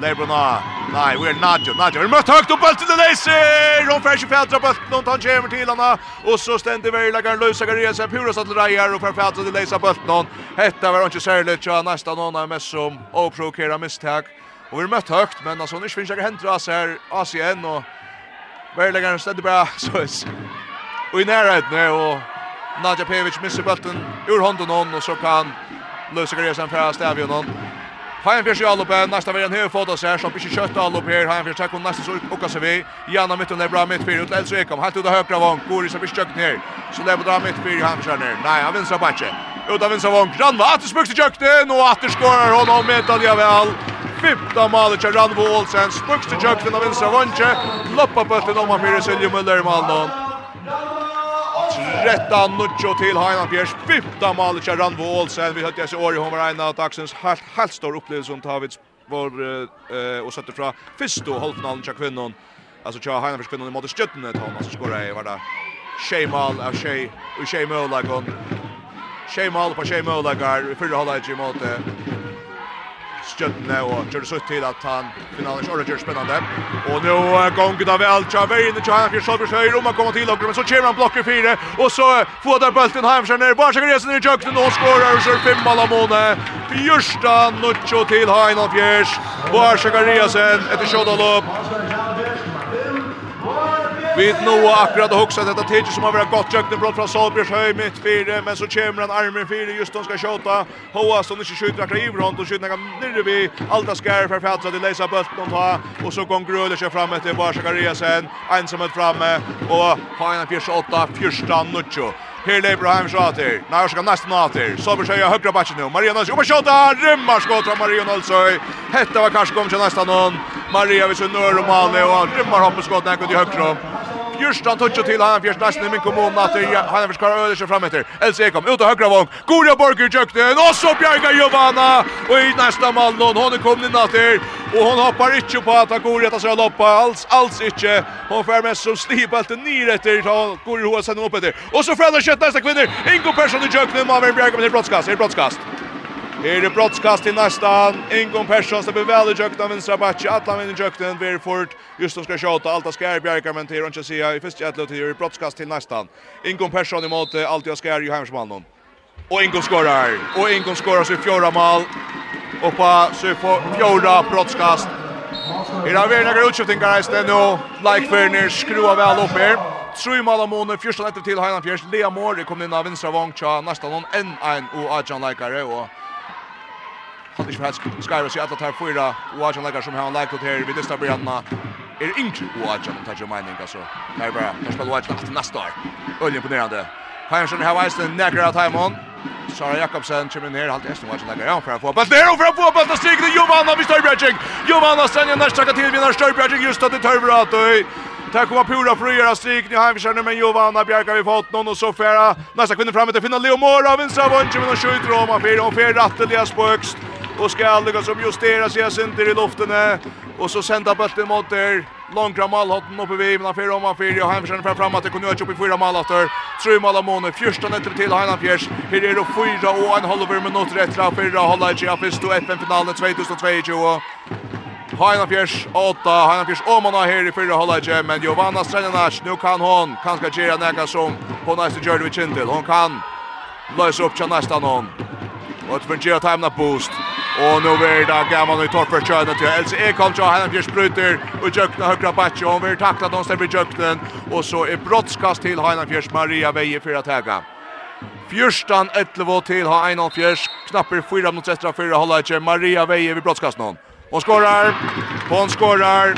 Lebrona, nei, vi er Nadjo, Nadjo, vi er møtt høgt opp alt til Leiser! Hun fer ikke fædra bøtten, hun tar kjemmer til henne, og så stender verlegaren Løysa Garese, pura satt reier, og fer fædra til Leisa bøtten. Hetta var ikke særlig, tja, næsta noen er mest som å mistak. Og vi er møtt høgt, men altså, hun ikke finnes ikke hentra oss her, ACN, og verlegaren stender bra, så Og i nærheten, og Nadja Pevic missar bulten ur handen hon och så kan Lösa Gresen för färra stävja hon. Hajan fyrir sig allup nästa næsta verjan hefur fóta här, som ikkje kjøtta allup här, hajan Fjärs tackar nästa så ukka sig vi, Janna mittun är bra mittfyrir, ut Elsa Ekam, helt ut av høkra vong, Gori som ikkje kjøkken ner, så lever dra mittfyrir, han fyrir ner, nej, han vinsra bætje, ut av vinner vång, Ranva, att atter spukst i kjøkken, og atter skorar hon, og medalja väl. 15 malet til Ranvo Olsen, spukst i kjøkken av vinsra vongje, loppa bøtten om han fyrir Silje Møller i Malnån. Rätta Nuccio till Heina Piers. Bytta målet till Ranvo Olsen. Vi hörde sig år i Homer Eina att helt, helt stor upplevelse om Tavits var eh, och sätter fra första halvfinalen till kvinnan. Alltså till Heina Piers kvinnan i mot Stjötne Så skorar i var där. Shemal av tjej och Shei Mölagon. Shemal på Shei Mölagar i förra halvlek mot stjøttene og gjør det sutt til at han finalen ikke ordentlig spennende. Og nå gonger det vel til veien til Hanfjør Solbergs høyre om han kommer til Åker, men så kommer han blokker fire, og så får der bølten Hanfjør ned, bare sikker resen i kjøkken og skårer og kjører fem mål av måne. Fjørsta nuttjo til Hanfjørs, bare sikker resen etter kjødalopp. Vi nu akkurat och huxat detta tidigt som har varit gott jökt en brott från Salbjörns höj mitt fyra men så kommer han armen fyra just de ska skjuta Hoa som inte skjuter akkurat i runt och skjuter ner vi Alta skär för fatta det läsa bulten va och så går Gröle sig fram efter bara Zakariasen ensamt framme och har en 48 första nutcho Här lever Ibrahim Shater. När ska nästa nater. Så vi säger högra backen nu. Maria Nilsson och skjuta rymmar skott från Maria Nilsson. Hetta var kanskje kommer till nästa någon. Maria vi så nör og Malmö och rymmar hoppar skott när går till högra. Jørstad touch till han fjärst nästan i min kommun att han har försöker öde sig fram efter. LC kom ut och högra vång. Goda Borger jökte och så Bjerga Giovanna och i nästa mål någon hon kom in där och hon hoppar inte på att gå rätta sig loppa alls alls inte. Hon får med så slipalt ner efter så går hon sen upp där. Och så fäller skott nästa kvinnor. Ingo Persson i jökte man Bjerga med brottskast. Brottskast. Her er brottskast til nästa. Ingon Persson som blir väl i jökten av vänstra backen. Alla vinner jökten. Verford. Just ska skjuta. Alta Skär Bjerkar men til Ronja Sia. I første etter til er brottskast til nästa. Ingon Persson i emot Alta Skär i Hemsmannen. Och Ingon skorar. Och Ingon skorar sitt fjärde mål. Och på så fjorda brottskast. Her har vi en några utskiftningar i stället nu. Like Ferner opp her. upp mal Troi Malamone, fyrsta etter til Heinan Fjers, Lea Mori kom inn av vinstra vang tja, nesten noen 1-1 og Adjan Leikare, og Ikke minst Skyros i atlet her fyra Oajan legger som har lagt ut her vid dista bryantna er yngre Oajan om tar jo meining, altså. Her bare, her spiller Oajan til neste år. Øyne imponerende. Heimersen har veist en nekker av Taimon. Sara Jakobsen kommer ner, halt Esten Oajan-leggar. Ja, for å få bøtt ned, og for å få bøtt og stikker til Johanna vid Støybjergjeng. Johanna Senja nærstrakka til vinner Støybjergjeng just at det tøyver at du. Där kommer Pura Fröjera strik. Nu har vi känner med Johanna Bjerka vi fått någon och så färra. Nästa kvinna fram till finna Leo Mora. Vinstra vunnen med en skjut. Roma 4 och 4 ratteliga spökst och ska aldrig som justeras sig center i luften och så sända bollen mot där långra målhotten uppe vid men fyra om han fyra och Hemsen fram framåt det kunde ju upp i fyra mål efter tre mål av månen första nätter till Heinan Fjärs här är det fyra och en halv minut rätt tra fyra hålla i av till FN finalen 2022 Heinan Fjärs 8 Heinan Fjärs om han här i fyra hålla i men Giovanna Strandanac nu kan hon kanske göra några som på nästa Jordan Vicentel hon kan lösa upp till nästa någon Och det blir time na boost. Och nu är det gammal i torp för kön till Els Ekholm så han blir spruter och jökna högra backe och vi tacklar de stämmer jökten och så är brottskast till Hainan Fjärs Maria Veje för att häga. Fjörstan 11 till har Hainan Fjärs knapper 4 mot 6 för hålla Maria Veje vid brottskast någon. Hon skorar. Hon skorar.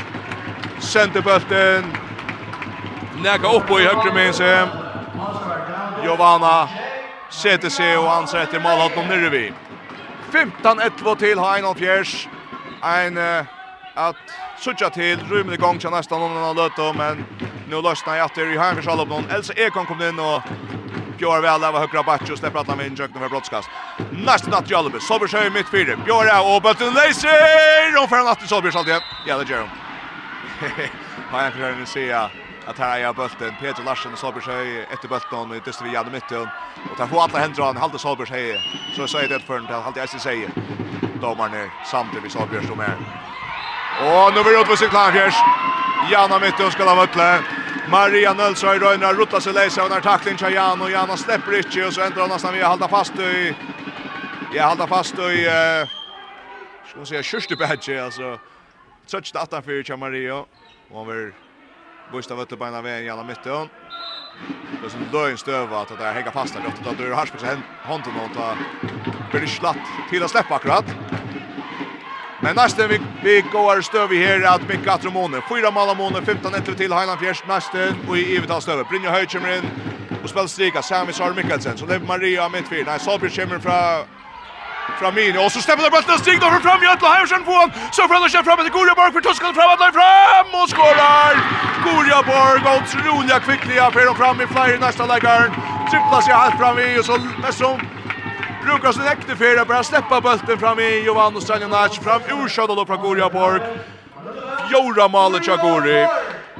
Centerbulten. Näka upp i högre minns. Giovanna sätter sig och han sätter mål åt om vi. 15-1 till Heinolf Fjärs. En uh, att sucha till rymlig igång till nästan någon annan löte men nu lösnar jag efter i Heinolf någon. Elsa Ekon kom in och Björn väl av högra backen och släpper att han vinner jökna för brottskast. Nästa natt Jalbe, Sobersjö i mittfyrer. Björn är och bötten läser! Och för natten Sobersjö alltid. Ja, det gör hon. Har jag för henne se att här är bulten. Peter Larsen och Solberg efter bulten och dyster vi genom mitten och tar på alla händer han håller Solberg så säger det för inte allt jag säger. Domaren är samtidigt vi Solberg som är. Och nu vill ut på sig klar fjärs. Genom mitten ska ha vötle Maria Nölsøy røyner, rutta seg leise under tackling til Jan, og Jan slipper ikke, og så ender han nesten vi hålla halda fast i, jeg halda fast i, uh, skal man säga, kjørstebedje, altså, touch 18-4 til Maria, og han vil Busta vart på ena vägen genom mitten. Det är som döjen stöva att det här hänger fast där åt att har Harsbergs hand till något där. Blir slatt till att släppa akkurat. Men nästa vi vi går stöv i här att mycket att Fyra mål måne 15 1 till Highland Fjärs nästa och i evigt stöv. Brynja Höjkemren och spelar strika Sami Sar Mikkelsen. Så det är Maria mittfyr. Nej, Solbjörn kommer från Framini, och så stämmer det bulten og stikker over fram, Jötla Heiersen på han, så følger seg fram till Goria Borg, för Tuskan fram, att fram, och skorar. Goria Borg, otroliga kvickliga för han fram i flyer nästa leggaren, trippla seg helt fram i, och så Nesson brukar sin ekte fyrir, bara släppa bulten fram i, Jovan og Stranjanac, fram urskjødda då från Goria Borg, Jora Malic Gori.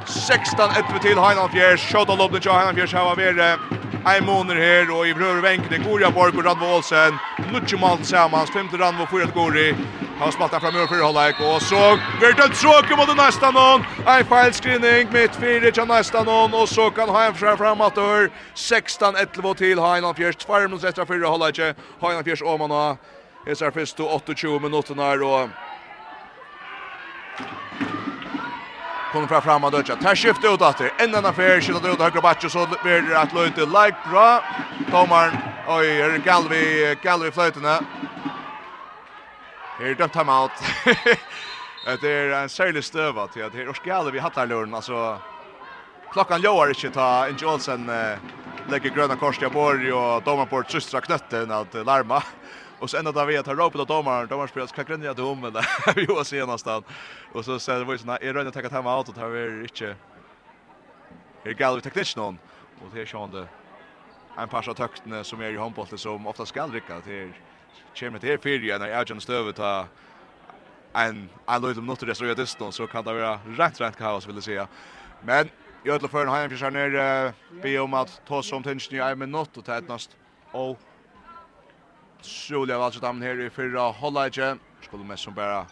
16-1 till Heinald Fjers, skjødda loppen til Heinald Fjärs här var vi Ein måneder her, og i Brøverbenk, det Goria Borg og Randvo Olsen. Nuttje malen sammans, femte Randvo, fyra til Gori. Han smalta fram ur fyrir halvleik, og så blir det tråkig mot nästa någon. Ein feil screening mitt fyrir til nästa någon, og så kan Hain fra fram at 16-11 til Hain han fjerst, 2 minutter etter fyrir halvleik. Hain han fjerst, og man har Hesar fyrst 28 minutter her, og kommer fra fram och Dutcha. Tar skiftet ut etter. Enda en affær, skillet ut høyre bakke, så blir det at løyte like bra. Tomaren, oi, her er Galvi, Galvi fløytene. Her dømt ham out. det er en særlig støva til at her er Galvi hattarluren, altså. Klockan lovar inte ta Inge Olsen eh, lägger gröna kors till Borg och domar på et systra att larma. Och sen där vi att ropa på domaren, domaren spelar ska gränja till hom eller vi var senast då Och så säger vi såna är det inte att ta out och tar vi inte. Är galv tekniskt någon. Och det är sjönde. En par av tökten som är i handbollen som ofta skall rycka till kommer till fyra när jag känner stövet ta en en liten något det så jag det så kan det vara rätt rätt kaos vill jag säga. Men jag tror för en hem för ner be om att ta som tension i en minut och tätnast och Utrolig av alt dammen her i fyrra hållage. Skulle mest som bara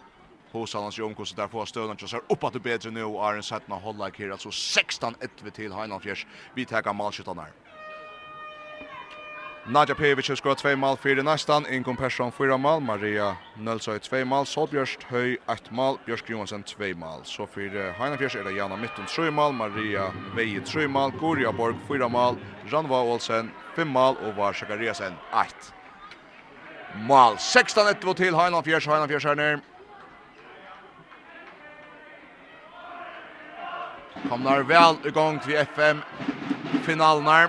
hosa hans Jon Kosse där får stöna och så upp att det bättre nu är en sättna hållage här alltså 16-1 till Heinland Fjärs. Vi tar målskyttarna här. Nadja Pevic har skått två mål för nästan, Inkom Persson fyra mål, Maria Nölsøy två mål, Solbjørst Høy ett mål, Bjørsk Johansson två mål. Så för Heinafjärs är det Jana Mytten tre mål, Maria Veje tre mål, Gorja Borg fyra mål, Ranva Olsen fem mål och Var Sakariasen 1 mål. 16-1 til Heinan Fjers, Heinan Fjers her nere. Komnar vel i gang til FM finalen her.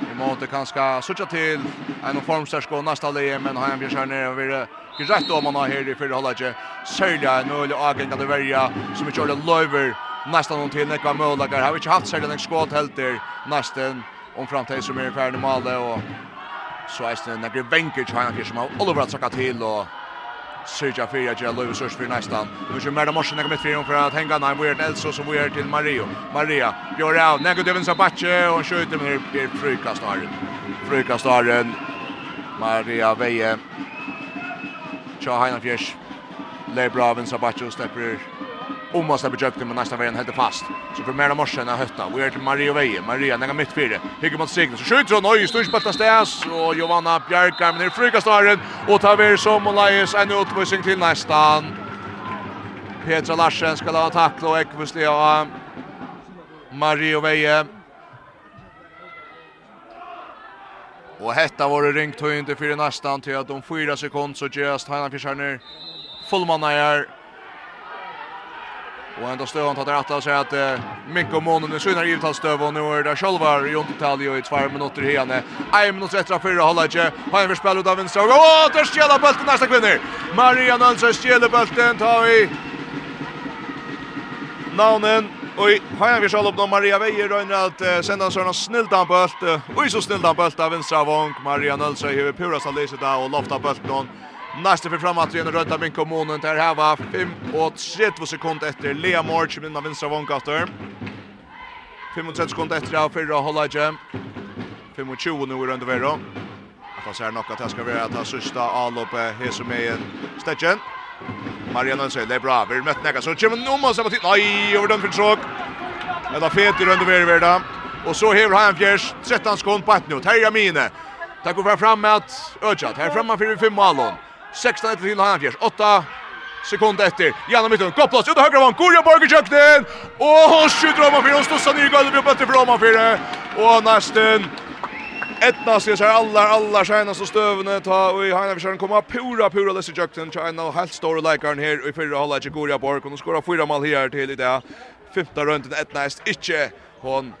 Vi måtte kanskje sutja til en formstersk og neste leie, men Heinan Fjers her nere vil greit om han har her i fyrre halvdaget. Særlig en øyelig agent av verja som ikke gjør det løyver nesten noen til nekva møllager. Har vi ikke haft særlig en skåt helt der nesten om framtid som er ferdig med alle og Så er det några vänker till han som har Oliver att sacka till och Sergio Feria gör Louis Surs för nästa. Nu kör Merda Morsen kommer fram för att hänga när Weird Elso som Weird til Mario. Maria gör av Nego Devins Abache och skjuter med Pierre Frykastar. Frykastaren Maria Veje. Tja Heinafjärs. Lebra Vinsabacho stepper om oss där besökte men nästan var helt fast. Så för mera morsen har hötta. Vi är till Maria Veje. Maria näga mitt fyra. Hygger mot Signe. Så skjuter hon oj stor spelta stäs och Giovanna Bjärkar men det flyger staren och tar vi som och Lais en utvisning till nästan. Petra Larsen ska ha tackla och Ekvusli och Maria Veje. Och hetta var det ringt inte för nästan till att de fyra sekund så just Hanna Fischerner. Fullmanna är Och ändå står han tar att säga att eh, Mikko Månen är synar givet hans stöv och nu är det själva runt Italio i två minuter igen. En minut rätt av fyra håller inte. Har en förspel av vänstra och åh, där stjälar bulten nästa kvinnor. Maria Nölsson stjälar bulten, tar vi navnen. Oj, har en förspel av Maria Veijer och att eh, sända sådana snillt han bult. Oj, så snillt han bult av vänstra vång. Maria Nölsson har purast av lyset där och loftar bulten. Nästa för framåt igen röda min kommunen där här var 5 och 30 sekunder efter Lea March med den 5 vångkastaren. 30 sekunder efter av förra hållaget. 25 nu är under Vero. Att han ser nog att det ska vara att han sista avloppe här som är en stetchen. Marianne säger det är bra. Vi mötte näka så kommer nu måste på tid. Nej, över den för tråk. Det är fet i runda verda Och så häver han fjärs 13 sekunder på ett nu. Terja Mine. Tack och fram med att Öjat. Här framme för fem mål. 16 etter til Hanfjers. 8 sekunder etter. Gjennom midten. Godt plass. Ut av høyre vann. Gorja Borger Kjøkken. Og hun skjuter om han fyrer. Hun stod seg nye gøyde. Blir bøtter for om han fyrer. Og nesten. Etna sier seg allar, allar senast og støvene ta og i Heina Fiskjøren kommer pura, pura lesse jøkten til en av helt store leikaren her og i fyrre halda ikke Gorja Borg og nå skåra fyra mal her til i det. Fymta rønden etna er ikke hon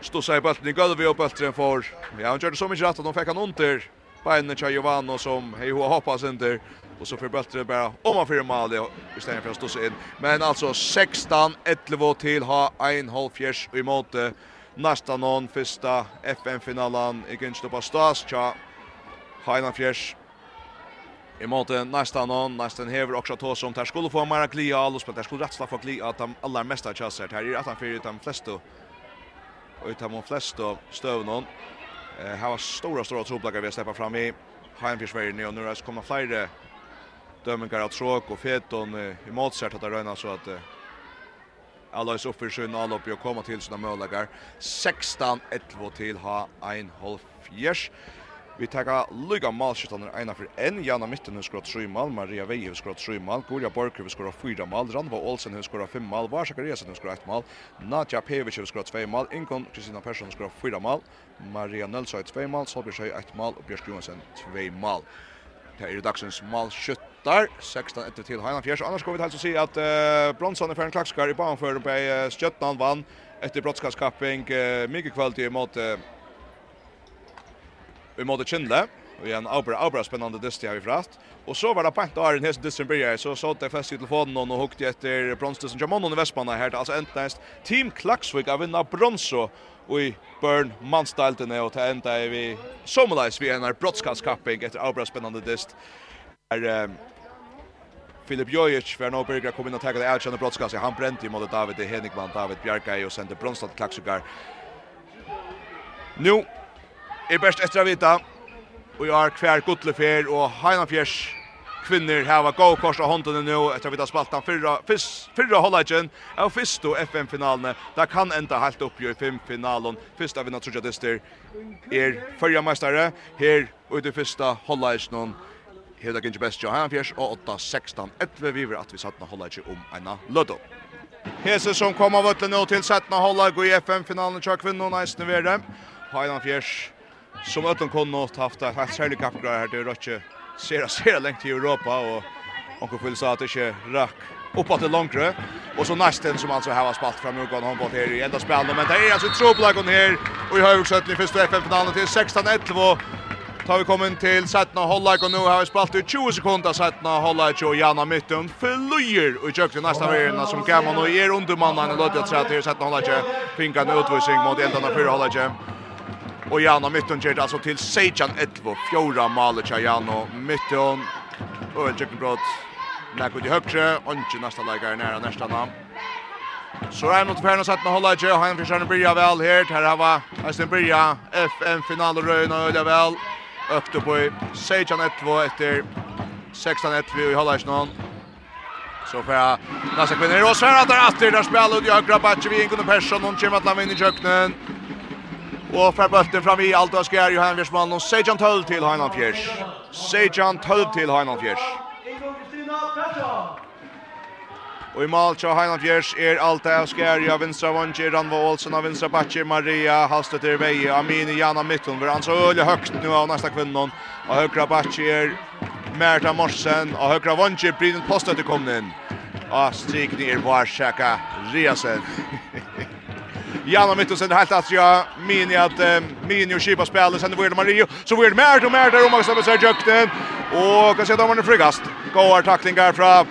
stod seg i bølten i gulvet og bøltren for ja, hun gjør det så mye rett at hun fikk han under beina tja Giovanni som hej hoa hoppas inte och så förbättrar bara om man fyra mål i istället för att stå sig in. Men alltså 16 11 till ha en halv fjärs i måte. Nästa någon första FN-finalen i Gunstopa Stas tja Heina Fjärs i måte. Nästa någon nästan hever också tå som där skulle få mera klia all och spelar skulle rättsla få klia att de allra mesta chanser här är att han för de flesta och utan de flesta stöv Eh har stora stora troplagar vi släppa fram i Heimfjärsvägen och nu har komma fler dömningar av tråk och feton i motsätt att röna så att alla är upp för sjön alla uppe och komma till sina möjligheter. 16-11 till ha en halv fjärs. Vi tar lugga målskyttarna ena för en. Janna Mitten har skått 3 mal, Maria Veje har skått 3 mal, Gorja Borker har skått 4 mal, Ranva Olsen har skått 5 mal, Varsak Resen har skått 1 mal, Nadja Pevic har skått 2 mal, Ingon Kristina Persson har skått 4 mal, Maria Nölsøy 2 mal, Solbjørg Søy 1 mal, og Bjørsk Johansen 2 mal. Det er dagsens målskyttar, 16 etter til Heina Fjers. Annars går vi til å si at uh, Bronsson er for en klakskar i banen for uh, Stjøtnan vann etter brottskapskapping. Uh, mye kvalitet mot uh, i måte Kindle, og igjen avbra, avbra spennende dyst jeg har vi fratt. Og så var det pent av den hese dysten byrja, så så det fest i telefonen og hukte etter bronsdysten Jamonon i Vestmanna her, altså enda Team Klaksvik av vinna bronso i Burn Manstaltene, og til enda er vi sommerleis vi en brottskallskapping etter avbra spennende dyst. Er, um, Filip Jojic för nå börjar komma in och ta det erkända brottskastet. Han bränt ju mot David Henigman, David Bjarkaj och sände Bronstad Klaxugar. Nu er best etter å vite, og jeg har hver godlefer og Heinafjers kvinner hava go kors av hånden nu etter vi har spalt den fyrra, fyrra, fyrra hållagen av fyrstu FN-finalene. Det kan enda helt opp i fem-finalen. Fyrsta vinna trudja dyster er förra mästare här och i fyrsta hållagen Hedda Ginge Best jo han fjers og 8-16 etter vi vil at vi satt nå holde ikke om ena løddo. Hese som kom av ötlen nå til 17 holde gå i FN-finalen tja kvinnorna i snivere. Heidan fjers som ötten kunde haft ett helt särskilt kappgrej här till Rötje. Sera, sera lengt i Europa och Onkel Phil sa att det inte rack uppåt det långre. Och så nästan som alltså har spalt fram och gått handball här i enda spelet. Men det är alltså tropplagen här och i Högsjötten i första FN-finalen till 16-11. Tar vi kommit till Sætna Hollak och nu har vi spalt ut 20 sekunder Sætna Hollak och Janna Mytton förlorar och kökte nästa värna som kan man och är under mannen och låter sig att Sætna Hollak finkar en utvisning mot ändarna fyra Hollak. Och Jan och Mytton ger alltså till Sejan 1-2. Fjora maler till och Mytton. Och en tjeckenbrott. Läk ut i högre. Och nästa läggare nära nästa namn. Så är mot färdigt sett med hålla i tjej. Och han försöker börja väl här. Här har vi sin börja. FN-final och röjna öliga väl. Ökta på Sejan 1-2 efter 16-1-2 i hålla. Så för jag nästa kvinna i rås. Här har han där efter. Där spelar vi in kunde Persson Någon kommer att lämna i köknen. Och för bulten fram i allt och skär Johan Wiersman och Sejan Tull till Heinan Fjärs. Sejan Tull till Heinan Fjärs. Och i mål til Heinan Fjers er alt och skär jag Vinstra vånge Ranva Olsen av Vinstra Batje, Maria Halstetter Veie, Amini Jana Mitton för han så öle högt nu av nästa kvinnan Og høyre Batje är Merta Morsen och högra vånge Brynund Postet kommer in. Och strik ner på Arshaka Riasen. Janna Mittelsen helt att jag mini att mini och Kipa spelar sen Wilde Mario så Wilde mer och mer där om också så jökten och kan se domaren frigast. Går tacklingar från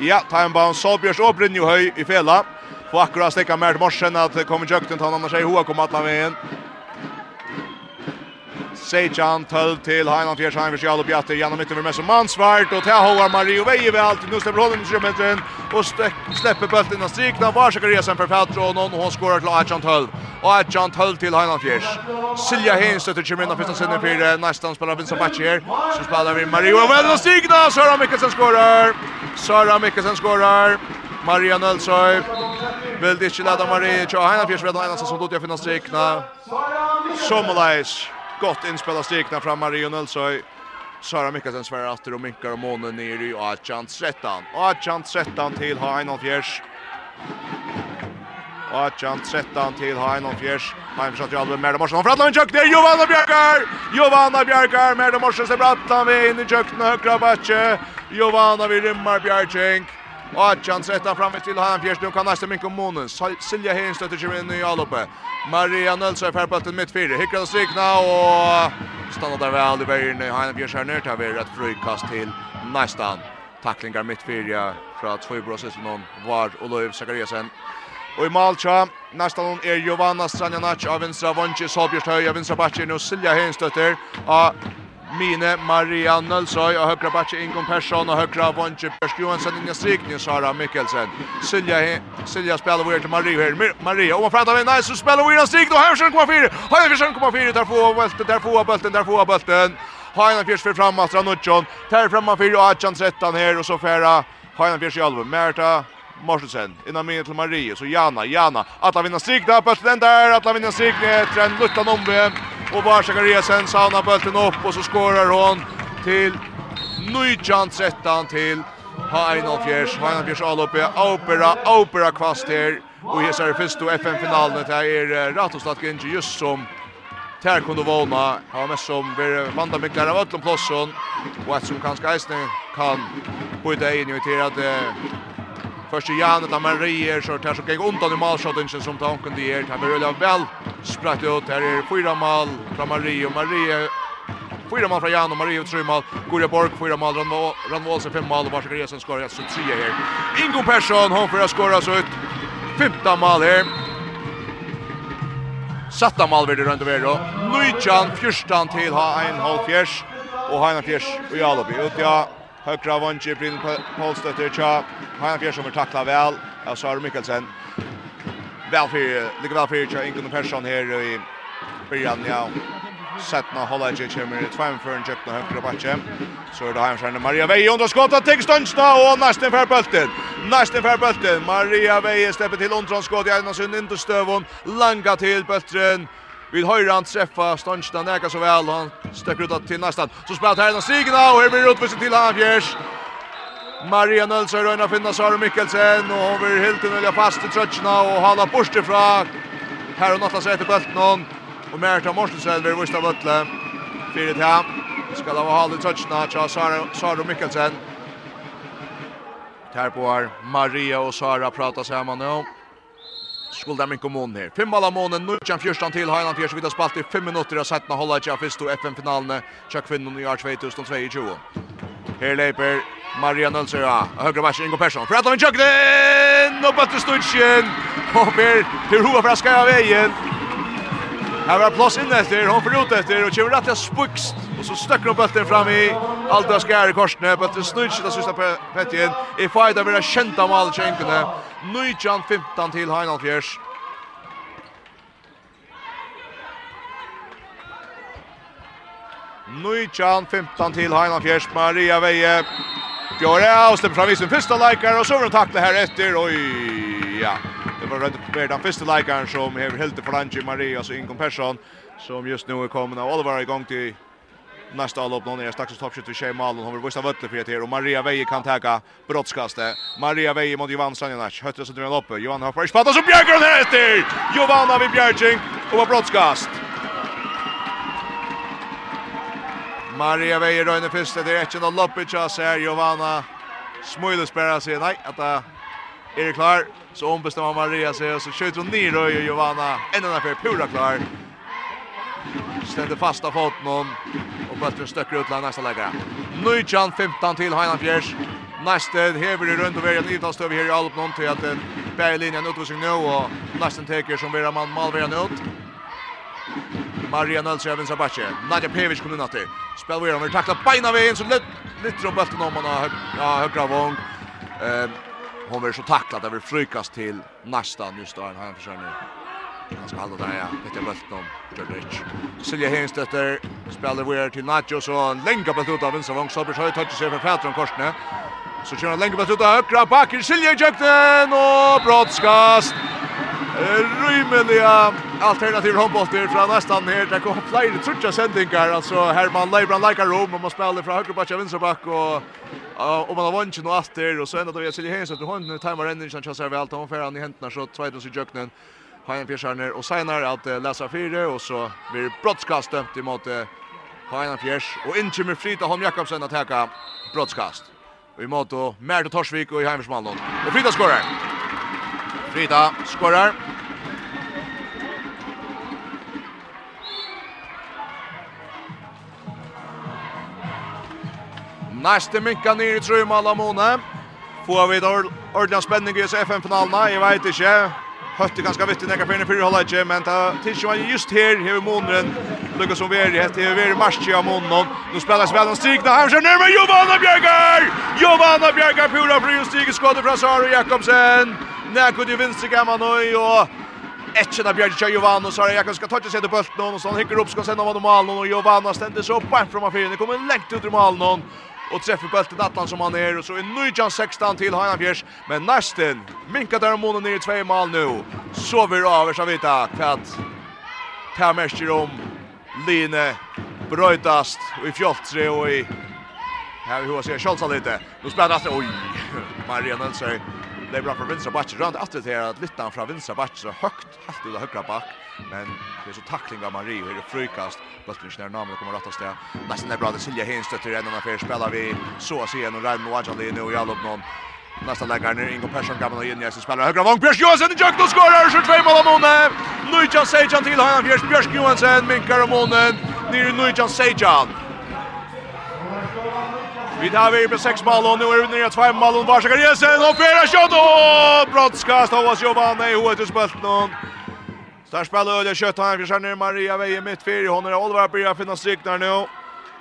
ja, time bound Solbjørs og Brynjo Høy i fela. Få akkurat stekka mer til morsen det kommer jökten ta annars sig hoa kom att la vägen. Sejan tull til Heinan Fjärs Heim för Sjalo Bjatter genom mitten för Messer Mansvart och tar Håvar Mario Veje väl till nu släpper hållen i kilometern och släpper bulten innan strikna. Varsågod resen for Feltron og hun skårer til Ajan tull og Ajan tull til Heinan Fjers. Silja Heinstedt och Chimena första Sinne for nästan spiller Vincent Batch her så spiller vi Mario väl och strikna. Sara Mikkelsen skårer Sara Mikkelsen skårer Maria Nölsøy vil ikke lade Marie Tjå Heina Fjørsved og Einarsen som dotter finnes strikna. Sommerleis Gott inspelade stekna fram Mario Nilsson. Sara Mikkelsen svärar åter och minkar och månen ner i Achan 13. Achan 13 till Heinon Fjärs. Achan 13 till Heinon Fjärs. Hein försöker jobba med Morsen och Frattland kök ner Johanna Björkar. Johanna Björkar med Morsen Frattland vi in i kökna högra batche. Johanna vi rymmar Björkink. Och chans rätta fram till han fjärde nu kan nästa mycket om månen. Silja Hein stöter sig in i alloppe. Maria Nilsson är färd på till mittfältet. Hickar och strikna och stannar där väl i vägen. Han fjärde här ner till ett frukast till nästan. Tacklingar mittfältet från två brosses någon var Olof Löv Sakariasen. Og i Malcha, nästa hon är Giovanna Stranjanac av vänstra Vonchi Solbjörst höj av vänstra backen och Silja Heinstøtter av Mine, Maria Nölsøy og høyre Batje Ingon Persson og høyre Vonje Persk Johansen inn i strikning Sara Mikkelsen. Silja, Silja spiller vi til Maria her. Maria, og man prater med nice, så spiller videre strikning og Høyersen kommer fire. Høyersen kommer fire, der få bølten, der få bølten, der få bølten. Høyna fjers for fram, Astra Nudjon. Ter framman fire og Adjan 13 her, og så færa Høyna fjers i alvor. Merta Morsensen, innan minnet til Marie, så Jana, Jana. Atla vinner på den der, Atla vinner strikning, etter en luttan omvem. Och bara Zakariasen saunar bulten upp och så skorar hon till Nujjan 13 till Hainan Fjärs. Hainan Fjärs alloppe. Opera, opera kvast här. Och här är först då FN-finalen. Det här är Ratoslatt Ginji just som Tär kunde våna. Har mest som vi vanda mycket av öllum plåsson. Och ett som kanske eisne kan byta in och till att Först i Janet av Marier så tar så gäng undan i malshotten som tanken det är. Det här blir väl spratt ut. Här är fyra mål från Mario. Marie Fyra mål från Jan och Mario tre mål. Gurja Borg fyra mål. Ranvål fem mål och Varsågård Resen skorar så tre här. Ingo Persson hon får skora så ut. 15 mål här. Satta mål vid runt över då. Nuichan fyrstan till ha en halv fjärs och ha en fjärs och Jalobi. Ut ja högra vånge Bryn Paulstötter. Tja. Ha en fjärs som är tackla väl. Jag sa Mikkelsen väl för lika väl för jag Ingun Persson här i början ja Sättna hålla i kommer ett fem för en check på högra backen. Så är det från Maria Veje under skottet till Stönsta och nästan för bulten. Nästan för bulten. Maria Veje släpper till Ontron skott i ena sund inte stövon. Langa till bulten. Vid höjran träffa Stönsta näka så väl han stöcker ut till nästan. Så spelar här den stigen och här blir utvisning till Anfjärs. Maria Nölsö røyna finna Sara Mikkelsen, och hon vill helt enkelt fast i trøtjena, och hala bort ifra. här och atlas etter bulten hon, och Merita Morsensen vil vista bøtle. Fyret her, skal ha hålla i trøtjena, tja Sara, Sara Mikkelsen. Här på Maria och Sara pratar samman nu Ja. Skoldamen mån her. Fem alla månen, Nordjan Fjörstan til Heiland Vi vidar spalt i fem minutter av settna hålla av fyrst og FN-finalen tja kvinnen i år 2022. Her leper Maria Nølsera, høyre vers Ingo Persson. For Adlan Jøgden, og bøtte Studjen, og ber til hova fra Skaja veien. Här var plats in efter, hon får ut efter och kör rätt spukst och så stöcker hon bulten fram i Alda skär i korsne bulten snurr snurra det sista petjen. I fight av era kända mål skänkerna. Nyjan 15 till Heinalfjärs. Nujjan 15 till Heinalfjärs Maria Veje. Björn Austin fram i sin första likare och så var det tackla här efter. Oj ja var rätt på den första likaren som har helt för Angie Maria alltså Ingon Persson som just nu är kommen och Oliver igång till nästa allop någon är strax toppskytt för Shay Malon hon vill visa vötle för det och Maria Veje kan täcka brottskastet Maria Veje mot Johan Sanjanac hötter så drar uppe Johan har först fattat så bjärgar hon här efter Johanna vid bjärging och brottskast. Maria Veje rönne första det är inte någon loppet chans här Johanna Smuiles bara säger nej att Är det klar? Så ombestämmer Maria sig och så skjuter hon ner och Giovanna ända där för pura klar. Ständer fasta foten hon och Böttren stöcker ut nästa läge. Nujjan 15 till Heinan Fjärs. Nästan hever det runt och i nytast över här i Alp någon till att den bär linjen sig nu och nästan teker som värjan man malvärjan ut. Maria Nölsjö vinsar Bache. Nadja Pevic kommer in att det. Spelvärjan vill tackla beina vägen så lite lite om bulten om man har högra vång. Ehm hon blir så tacklad över frykas till nästa nu står han här försörjning. Han ska hålla där ja, Peter Bulton, Jordrich. Silja Henstetter spelar vidare till Nacho så en länga på ut av vänster vång så blir så touch sig för Petron Korsne. Så kör han länge på ut av högra backen Silja i jökten och brottskast rymeliga alternativ handbollter från nästan här. Det kom flera trutja sändningar. Alltså Herman Leibran likar Rom och man spelar från högerback och vänsterback och och man har vunnit nu åter och så ända då jag ser Hensson att hon tajmar ändringen som chansar väl allt hon får han i händerna så tvådans i jöknen. Hajan Fjärsarner och senare att läsa fyra och så blir brottskast dömt emot Hajan Fjärs och in kommer Frida Holm Jakobsen att täcka brottskast. Och i mot och Torsvik och i Heimersmallen. Och Frida skorar. Frida skorar. Næste minka nir i trøyma måne. Får vi da ordentlig spenning i FN-finalen? Jeg vet ikke hötte ganske vitt i nekka fyrir hålla inte, men ta tills han just her, i månaden lukka som veri, hette är veri marschi i månaden. nu spelas vel han strikna, han ser nærmere Johanna Bjergar! Johanna Bjergar, pura fri og stiger skåde från Sara Jakobsen, nekko til vinstre gamla nu og Etchen av Bjergar Johanna, og Sara Jakobsen skal tøtja seg til bulten noen, og så han hikker opp, skal senda av malen, og Johanna stendes upp bæm fra mafyrin, det kommer lengt ut i malen, og och träffar bulten Atlan som han är och så är Nujan 16 till Hajan men nästan minka där månen ner i två mål nu så vi över så vita kvatt Tamerskir om Line bröjdast och i fjoltre och i här vi hur ser Scholz lite nu spelar det oj Maria alltså Det är bra för vinstra backen. Rönt att det är att lyfta från vinstra backen så högt. Helt ut av högra back. Men det är så tackling av Marie och det frukast. Bulten när namnet kommer rätta steg. Nästan är bra det Silja Hens stöter en för spelar vi så att se en Ryan Moajali nu i alla någon. Nästa läggare ner Ingo Persson gamla in i spelar högra vång Björk Johansson i jakt och skorar 22 mål av Månen. Nujan Sejan till han Björk Björk Johansson minkar om Månen. Ner Nujan Sejan. Vi tar vi på sex mål och nu är vi nere i 2 mål och Varsakar Jensen och Fera Shot och brottskast av oss Giovanni och spelt någon Där spelar Öle kött han för ner Maria Veje mitt för hon är Oliver börjar finna stryknar nu.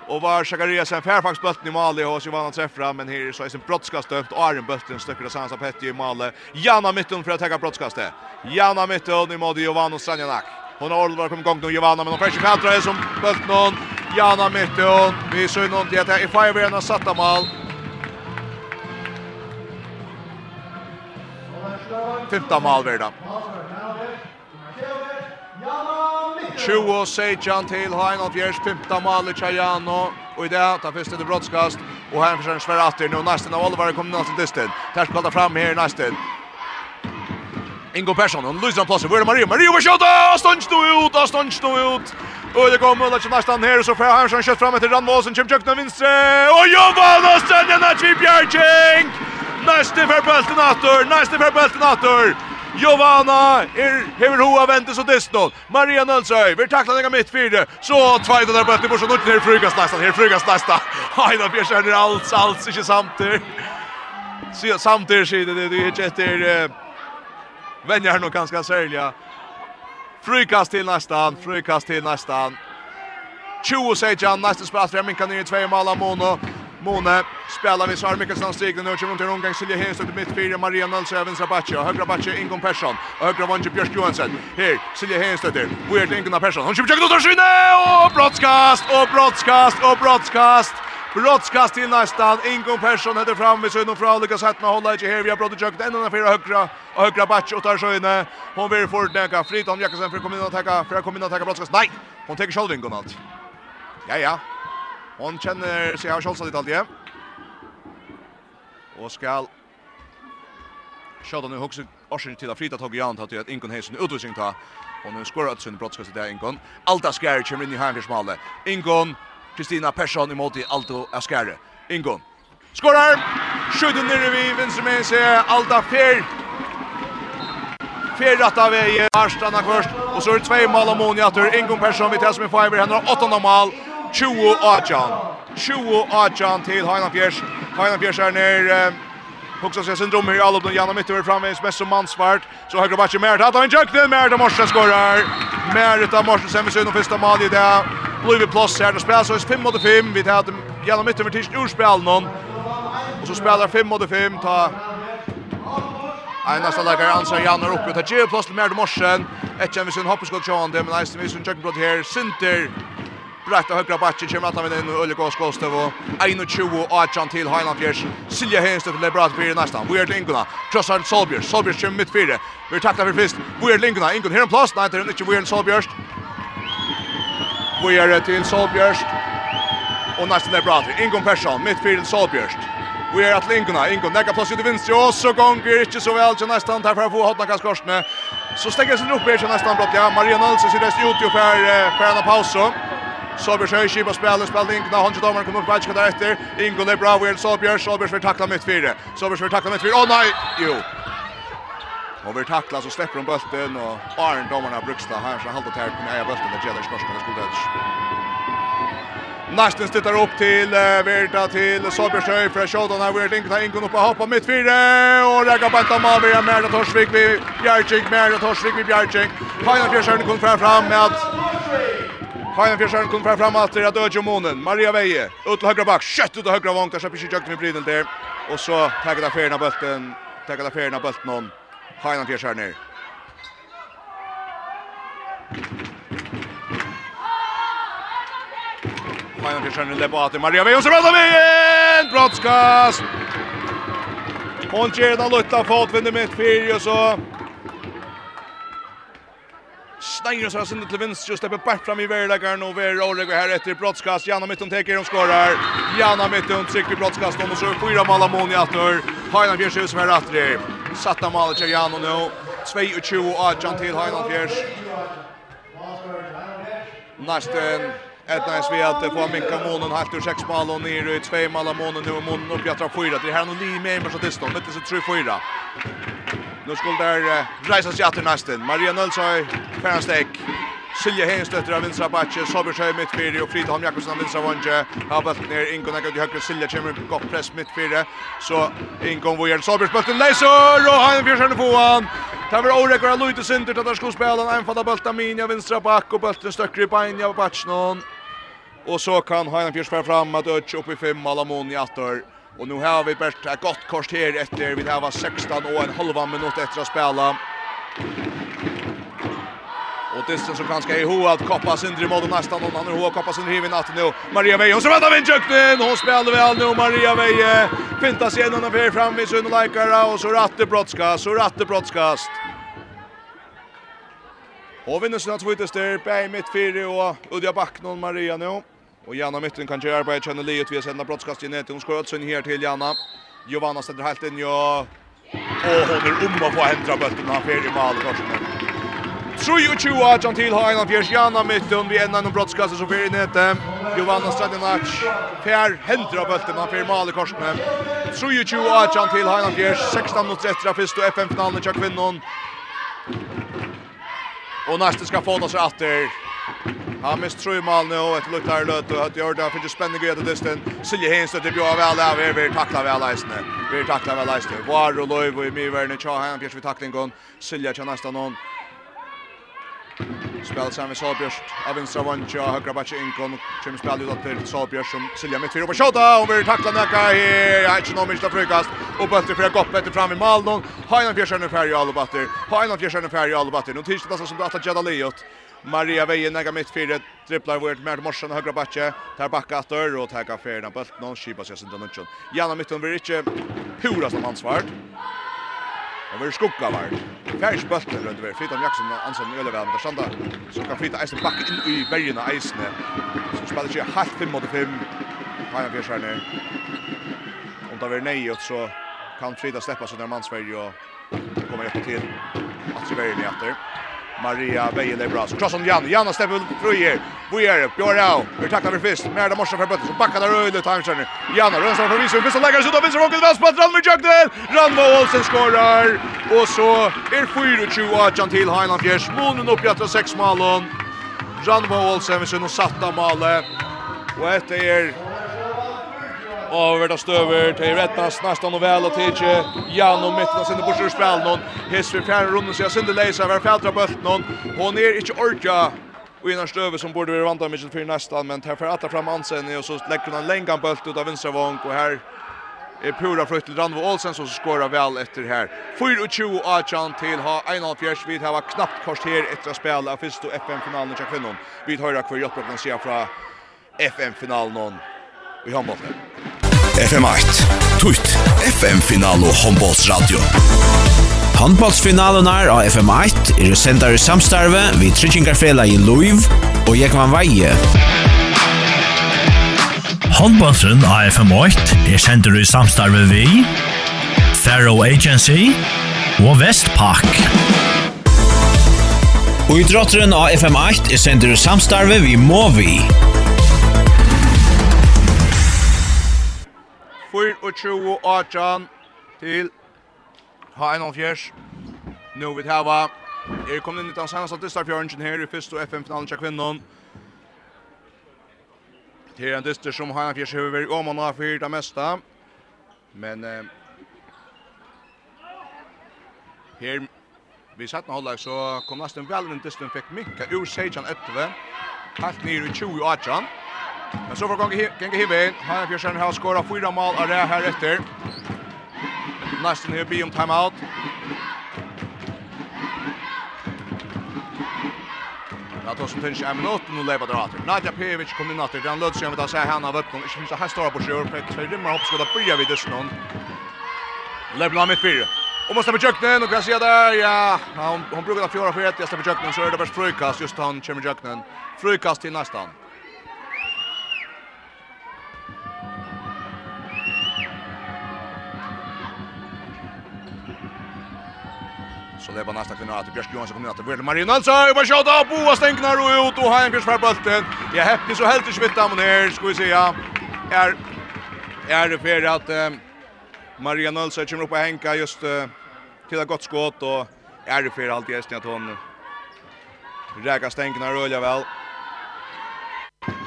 Och var Zacharias en Fairfax bulten i mål och så vann han men här så är sin brottskast dömt och Arjen bulten stöcker det Sansa Petti i mål. Janna mitten för att täcka brottskastet. Janna mitten i mål och Sanjanak. Hon har Oliver kom igång nu Giovanna men hon försöker kantra som bulten. Janna mitten. Vi ser någon det här i en satta mål. 15 mål värda. 20 og Sejan til Hein og Fjers, 15 maler Chayano, og i det, ta første til brottskast, og Hein forsøker Sverre atter, nå nesten av Oliver kommer nå til distin, Ters kallar fram her nesten. Ingo Persson, og Luisland plasser, hvor er Mario? Mario vil skjøte, stånds nå ut, Stånds nå ut! Og det kommer Ulla til nesten her, så får Hein skjøtt fram etter Randmåsen, kjem kjøkken vinstre, og Jovan og Stenjen er Tvibjergjeng! Nesten for bølten atter, nesten for bølten atter! Jovana er hever hoa ventes og distan. Maria Nølsøy, vi takla den mitt fire. Så tveit der bøtt i borsen ut her frugas nästa, her frugas nästa. Hajda er alls alls inte samtidigt. Så samtidigt sier det det er ikke etter efter vänjer nog ganske særlig. Frukast till nästan, frukast till nästan. 20 säger han nästa spelare, men kan ni två mål av Mono. Måne spelar vi Sara Mikkelsen stigna nu kommer till omgång Silje Hens ut mitt fyra Maria Nalsa även Sabache och högra backe Ingon Persson och högra vänster Björk Johansson. Här Silje Hens där. Weird Ingon Persson. Hon försöker ut och skjuter och broadcast och broadcast och broadcast. Brottskast till nästan. Ingon Persson heter fram med Sundon från olika sätt med hålla inte här. Vi har brottet jukt ända när fyra högra och högra backe och tar sjöne. Hon vill få näka fritt Jakobsen för kommunen att attacka för kommunen att attacka brottskast. Nej, hon tar själv Ingon allt. Ja ja, Hon känner sig av Scholz lite alltid. Och ska Shot on hooks Ocean till att flytta tag i hand att att Inkon Hesen utvisning ta. Och nu skorar att sin brottskast där Inkon. Alta skär kommer in i hangersmalle. Inkon Kristina Persson emot i Alto Askare. Inkon skorar. Skjuter ner i vänster med sig Alta Fer. Fer rätta vägen. Arstanna först och så är det två mål av Monia Persson vid tar som i fiver. Han har åttonde mål. 20 Ajan. 20 Ajan till Heinan Fjärs. Heinan Fjärs är ner Huxa sig syndrom här alla den Janna mitt över framvis mest som mansvart så högra backen Mert att han jökte Mert och Morsen skorar. Mert av Morsen sen vi syns första mål i det Blue plus här det spelar så är 5 mot 5 vi tar Janna mitt över tills urspel någon och så spelar 5 mot 5 ta Ein nästa lägger Janna upp och tar Geo plus till Mert Morsen. Ett känner vi syn hoppskott Johan det men Einstein vi syn jökte blott här Sinter Rätta högra backen kommer att vinna en Ulle Gåsgåstev och 21 Achan till Highland Fjärs. Silja Henstedt till Lebrat för nästan. Weird är Inguna. Krossar Solbjörn. Solbjörn kommer mitt fyra. Vi tacklar för fist. Weird är till Inguna. Ingun här en plats. Nej, det är inte Weird är Solbjörn. Vi till Solbjörn. Och nästan Lebrat. Ingun Persson mitt fyra Solbjörn. Vi är att Linguna, Ingo nägga plats ut i vinst och så gånger inte så väl till nästan där för att få hotna kaskorsne. Så stänger sig upp i nästan blott ja. Maria Nilsson ser det ut ju för för en paus så. Solbjørs Høyskip og spiller, spiller Ingo, da håndkje dommeren kommer opp på der etter, Ingo er bra, Wien Solbjørs, Solbjørs vil takla mitt fire, Solbjørs vil takla mitt fire, å nei, jo! Og vi takla, så slipper hun bølten, og Arn dommeren har brukt det, her, så halvt og tært, men jeg er bølten, det gjelder skorsten, det skulle det. Næsten stittar upp till uh, Verda til Solbjørs för att Sjådan her, Verda Ingo, Ingo upp och hoppa mitt fyra och fire, og Rekka Benta Mavi, Merda Torsvik, vi Bjergjink, Merda Torsvik, vid Bjärtsink Heina Fjärsjörn kom fra fram med att Fajan Fjersjøren kommer fram alltid at Ødje Månen, Maria Veie, ut til høyre bak, kjøtt ut til høyre vang, der slipper ikke jøkken i bryden der, og så tager det ferien av bølten, tager det ferien av bølten om Fajan Fjersjøren her. Fajan Fjersjøren leper av til Maria Veie, og så rødder vi en brottskast! Hon ger den lutta fot vinner mitt fyra så Snejer sig sen till vänster och släpper bort fram i Verlagaren och Ver Oleg här efter brottskast. Janna Mitton tar och skorar. Janna Mitton trycker brottskast och så fyra mål av Moni att nu. Hainan Fjärs som är rätt det. Satta målet till Janna nu. 22 och Jan till Hainan Fjärs. Nästan ett nice vi att få minka månen helt ur sex mål och ner i två mål av månen nu och månen upp jag tror fyra. Det här är nog ni med mig så det står. Mitt är så 3-4. Nu skulle där rejsa sig åter nästan. Maria Nilsson, Fernsteck. Silja Hensdötter av vinstra backen, Sobersjö mittfyrir og Fridholm Jakobsen av vinstra vange. Har bult ner, Ingon ekkur til høyre, Silja kommer på godt press mittfyrir. Så Ingon vojer Sobersbulten leiser, og han fyrir sørne foran. Det var årekker av Luite Sinter til at han skulle spela en einfalda min av vinstra bak, og bulten støkker i bein av backen. Og så kan Heinan Fjørs fram at Ötch oppe i fem, Alamon i attor. Och nu har vi bäst ett gott kort här efter vi har 16 och en halva minut efter att spela. Och Dysten som kanske är hoa att koppa Sindri mot nästan någon annan hoa koppa Sindri i natten nu. Maria Veje och så vänder vindjöknen. Hon spelar väl nu Maria Veje. Fintas igen och fer fram vid Sunne Leikara och så ratte brottskast, så ratte brottskast. Och vinner sina två ytterster, Berg mitt fyra och Udja Backnon Maria nu. Och Janna mitten kan göra arbete känner Liot via sända brottskast in Hon skor också in här till Janna. Giovanna sätter helt in ja. Och hon är om att få händra bulten han fer i mål kanske. Tror ju ju att han till har en av Janna mitten vi ända någon brottskastet så fer i nätet. Giovanna Stradinac fer händra bulten han fer i mål kanske. Tror ju ju att han till har en av 16 mot 30 första FM-finalen i kvinnon. Och nästa ska få oss åter. Han mist tre mål nu och ett luktar löt och att gör det för det spänner grejer distan. Silje Hens det blir väl av er vi tacklar väl Leisne. Vi tacklar väl Leisne. Var och Löv och i värne tja han Björst vi tackling gång. Silje kan nästan någon. Spel sen med Sabjörst. Av vänstra vanja högra backe in kom. Kim spel ut till Sabjörst som Silje mitt fyra på skjuta och vi tacklar näka här. Jag inte någon minsta frukast. Och bättre för att gå efter fram i mål någon. Hainan Björst är färdig alla batter. Hainan Björst är färg alla batter. Nu tills det som att Jadaliot. Maria Vejen näga mitt fyra dribblar vart med Morsen högra backe. Tar backa åter och tar kaffär den bulten och skipas sig sen den Janna mitten vill inte pura som ansvar. Och vill skugga vart. Färs bulten runt över Fritam Jackson och Anson Ölevan där sanda Så kan Frita Eisen backa in i bergen av Eisen. Så spelar sig halvt 5 mot 5. Kan jag försöka ner. Om det blir nejot så kan Frida släppa sig när mansvärj och kommer upp till att se bergen i efter. Maria Vejle Bras. Cross on Jan. Jan stäpper fröjer. Bojer. Björau. Vi tacklar för fist. Merda morsa för bötter. Så backar där Öjle. Timeshare. Jan har rönsar för Visum. Visst lägger sig ut av vissen. Råkar vast på Randmo Jökdel. Randmo Olsen skorar. Och så är 4-2 Adjan till Highland Fjärs. Månen upp till 6 malen. Randmo Olsen. Vi ser nog satta malen. Och ett är Avverda stöver till rättast nästan och väl och tidje Jan och mitten sen på ur spel någon hiss för fjärde runden så jag synd läsa var fältra bulten någon hon är inte orka och innan stöver som borde vi vanta med för nästan men tar för att fram Ansen och så lägger han länge en bult ut av vänstra vånk och här är pura frukt till Randvo Olsen som skorar väl efter här. 4-20 Achan till ha 1-4 vid har knappt kort här efter spel Finns första FN-finalen i kvinnon. Vi tar det kvar Jotbrocken ser från FN-finalen i håndbollen. FM8, tutt, FM-final og håndbollsradio. Handballsfinalen er av FM8 er sendar i samstarve vid Trichingarfela i Luiv og Jekman Veie. Håndbollsen av FM8 er sendar i samstarve vi Faro Agency og Vestpak. Og idrotteren av FM8 er sender samstarve vi Movi. 24 18 til Heinolf Fjers. Nu vid hava. Er kommet inn i den seneste dysterfjøringen her i første og FN-finalen til kvinnen. Det er en dyster som Heinolf Fjers har vært om han har fyrt det meste. Men eh, her vi satt med hållag så kom nesten vel en dyster fikk mykka ur 16-11. Helt nere i 20-18. Men så får gänga hivet. Här Björsen har skorat fyra mål av det här efter. Nästan här blir om timeout. Ja, då som tänker jag minut nu lever det åter. Nadja Pevic kom in åter. Den löts ju med att säga han har vett någon. Inte finns det här stora på sig. Perfekt. Så rimmar hoppas att börja vid dess någon. Leblan mitt fyra. Och måste med Jöknen och Gracia där, ja. Hon, hon brukar ta fjärra för ett, jag stämmer Jöknen så är det värst frukast, just han kommer Jöknen. Frukast till nästan. Så det var nästa kvinna att Björk Johansson kommer att Werner Marie han och bara skjuta på och stänknar och ut och kurs för bulten. Jag häpnar så helt inte men här ska vi se ja. Är är det för att eh, Maria Nilsson kommer upp och hänka just eh, till ett gott skott och är det för allt i Estnia att hon räka stänknar och öliga väl.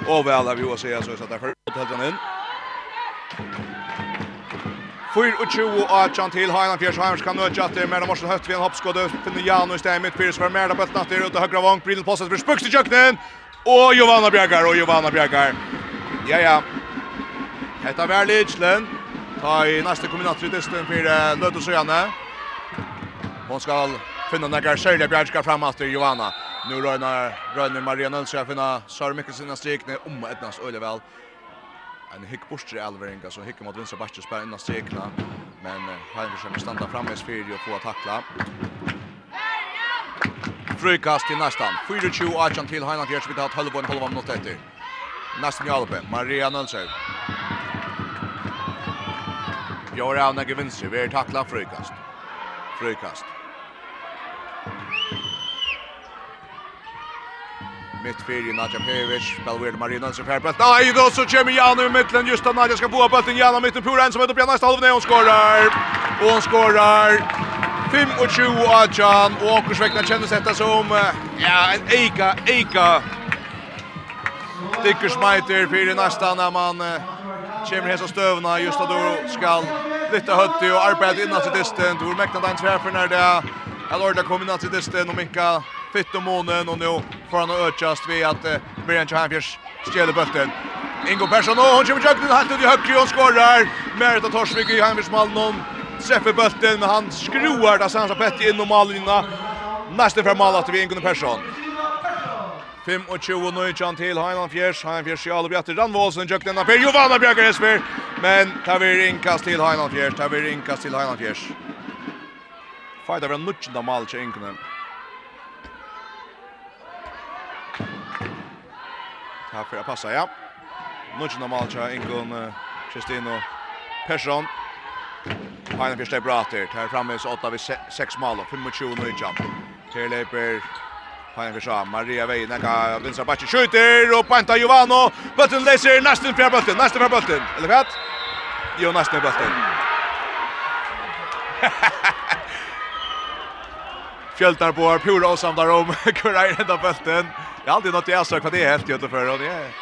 Och väl har vi att säga så att det därför helt in. Fyr og tjugo og atjan til Heinan Fjers Heimers kan nødja til Merda Morsen Høtt vi en hoppskåd finner Jan og steg mitt fyrir mittfyrs för Merda Bøtt Natter ut av høyre vång Brillen Posset for spukst i kjøkkenen og Giovanna Bjergar og Giovanna Bjergar Ja ja Hetta vær Lidslen ta i næste kombinator i testen för Nødt og Sjøane Hon skal finna nekkar särliga Bjergar fram till Giovanna Nu røyner Røyner Maria Nilsson finna Sara Mikkelsen i strikne om etnas ettnas ölevel en hick borster Alveringa så hickar mot vinstra backen spelar innan sekla men han försöker stanna framme i sfyr och få att tackla. Frykast till nästan. 4-2 Archan till Heinland Gertz vid att halva en halva minut efter. Nästan i Alpe. Maria Nölsö. av när vinster. Vi är tackla Frykast. Frykast. mitt fyrir i Nadja Hevic, Belweir Marina som färdbult. Nej då så kommer Jan i mitten just när jag ska få bulten. Jan mitt Pura Puren som är uppe i nästa halvnä och skorar. Och hon skorar. 25 Ajan og Åkersvekna kjennes dette som ja, en eika, eika. Dikker smiter för nästa när man kommer hesa stövna just då skal lite hötti och arbeta innan till distan. Du mäktar den tvärför när det är komme innan till distan och Minka Fytt om månen och nu får han ökast vid att eh, Brian Champions stjäler bulten. Ingo Persson och hon kommer jöknen helt ut i högre och skorrar. Merita Torsvik i Johanfjärs Malnon träffar bulten men han skruar där Sansa Petti in och Malina. Nästa för mål att vi Ingo Persson. 5 och 20 och nöjtjan till Heinland Fjärs. Heinland Fjärs i Alubjatter. Randvålsen jökte denna för Giovanna Björker Esper. Men tar vi rinkast till Heinland Fjärs. Tar vi rinkast till Heinland Fjärs. Fighter var nutjenda mål till Ingo Persson. Här för att passa, ja. Nudge na Malcha, Ingun, Kristino, Persson. Hajna första bra till. Här framme så åtta vid sex mål och 25 och jump. Terleper Hajna första Maria Vej, näka vinstra batchen, skjuter och Panta Jovano. Bollen läser nästan för bollen, nästan för bollen. Eller vad? Jo, nästan för bollen. Fjältar på pura och samlar om kurar ända bulten. Jag har alltid något jag sa vad det är helt gjort för och det är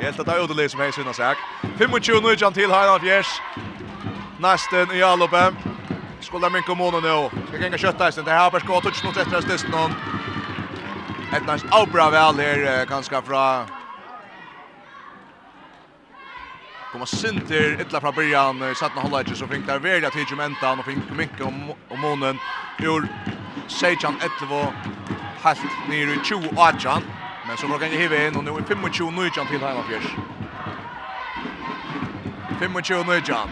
helt att det är odelig som är synas jag. 25 nu Jan till Heinolf Jers. Nästen i allopen. Skulle min kommun nu. Ska gänga köttajsen. Det här har skott touch mot efter stöst någon. Ett nästan bra väl här ganska från komma sinter illa fra början satna hålla inte så fink där välja till jumentan och fink mycket om om månen ur Sejan Etlevo helt nere i 20-18. Men så råkar han hiva in och nu är 25-19 till Heimafjörs. 25-19.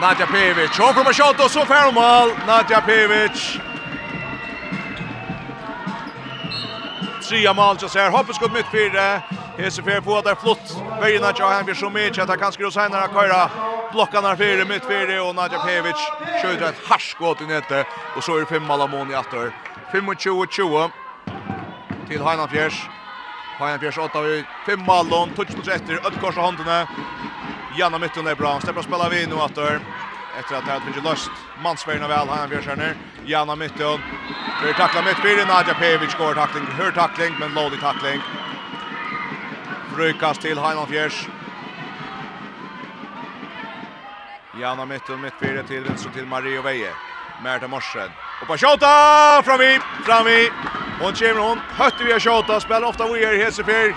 Nadja Pevic, och från shot och så färre mål. Nadja Pevic. Tria mål så här. hoppas skott mitt fyra. Hese fer på där flott. Väjerna tja han blir så mycket att han kanske då senare köra blockarna där fyra mitt fyra och Nadja Pevic skjuter ett harskott i nätet och så är det fem mål av Moni åter. 25-20 til Heinan Fjers. Heinan Fjers 8 vi fem mallon, touch touch etter, Ødkors og håndene. Janna Mytten er bra, stepper og spiller vi nå etter. Etter at det har finnes løst, mannsverden av Heinan Fjers her nu. Janna Mytten, Vi takla mitt, blir Nadja Pevic, går takling, høyre takling, men lådig takling. Brukast til Heinan Fjers. Janna Mytten, mitt blir til venstre til Marie Veie. Märta Morsen. Och på skjuta fram i, fram i. Hon kommer hon. Hötte vi har skjuta, spelar ofta vi är Hesefer.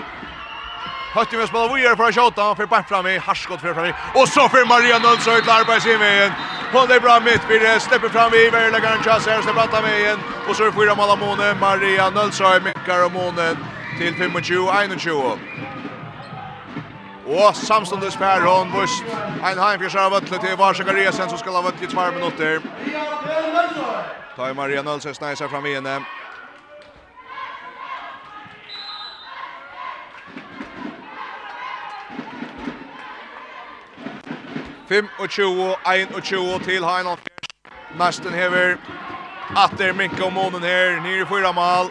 Hötte vi har spelat vi är för skjuta, för bara fram i, harskott för fram i. Och så för Maria Nilsson ut larpa sin vägen. Hon är bra mitt Vi släpper fram i, Verla Garnchas här, släpper att med igen. Och så är det fyra mål av Månen, Maria Nilsson, Mikael och Månen till 25-21. Og samståndes Per hon Vust, en heimfjørs av Vøtle til Varsjøk Resen, som skal ha Vøtle i 2 minutter. Ta i Maria Nølses neiser fram igjen. Fem og tjuo, ein og tjuo til Hein Alfjørs. Nesten hever. Atter Minka og Månen her, nere i fyra mal.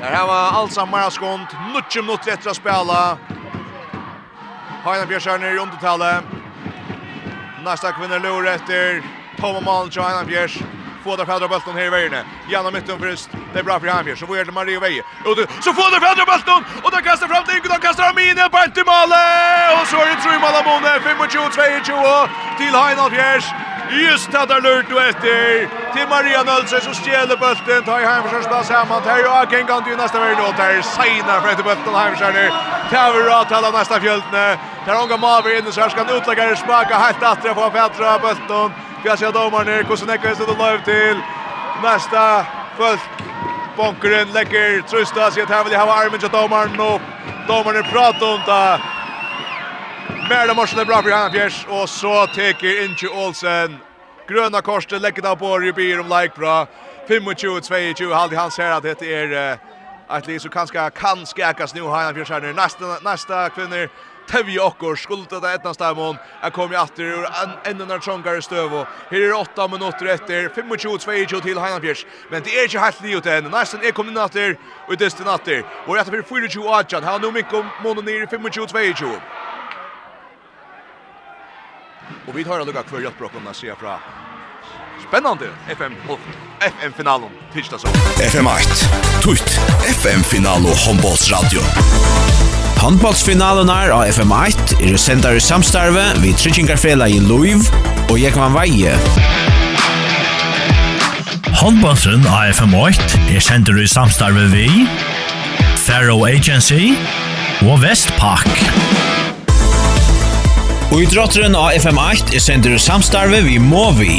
Der her var alt sammen skont, nutje minutter etter å spela. Heina Bjørsjørn i undertallet. Nästa kvinner lor etter Toma Malen til Heina Bjørs. Fådar fædra bulten her i veierne. Gjennom mitten først. Det er bra for Heina Bjørs. Så får det Marie Veie. Og så fådar fædra bulten! Og den kastar fram til Ingo. Den kastar ham inn i bant til Malen! Og så er det Trumal Amone. 25-22 til Heina Bjørs. Just det där lurt du efter till Maria Nölse som stjäler bulten tar i Heimersjärns plats hemma här och Aken kan till nästa värld och där signar för att bulten Heimersjärn nu tar vi rad till nästa fjöltne Där hon går Mavi in i utlägga det smaka helt att jag får fätra bulten. Vi har sett domaren ner. så Ekko är det live till nästa folk. Bonkeren lägger trusta sig att här vill jag ha armen till domaren och Domaren pratar om det. Mer det måste bra för han Fjärs och så tar Inge Olsen. Gröna korset lägger där på Rubir om like bra. 25-22 halde han ser att det är att det så kanske kan skäkas nu har han Fjärs här nästa nästa kvinnor Tevi okkor skulda det etna stamon er kom i atter ur enden er trångare støv og her er 8 minutter etter 25-22 til Heinanfjers men det er ikke helt livet enn. Nesten er kom inn atter og det er atter og etter 24-18 han nu mikko månen nere 25-22 Og vi tar lukka kvar hjelpbrokkene sier fra Spennande FM FM finalen tisdag så. FM 8. Tut FM final och handbollsradio. Handballsfinalen er av FM1 er sendar i samstarve vid Trichingarfela i Luiv og Jekman Veie. Handballsen av FM8 er sendar i samstarve vi Faro Agency og Vestpak. Og idrotteren av FM8 er sendar i samstarve vi Movi.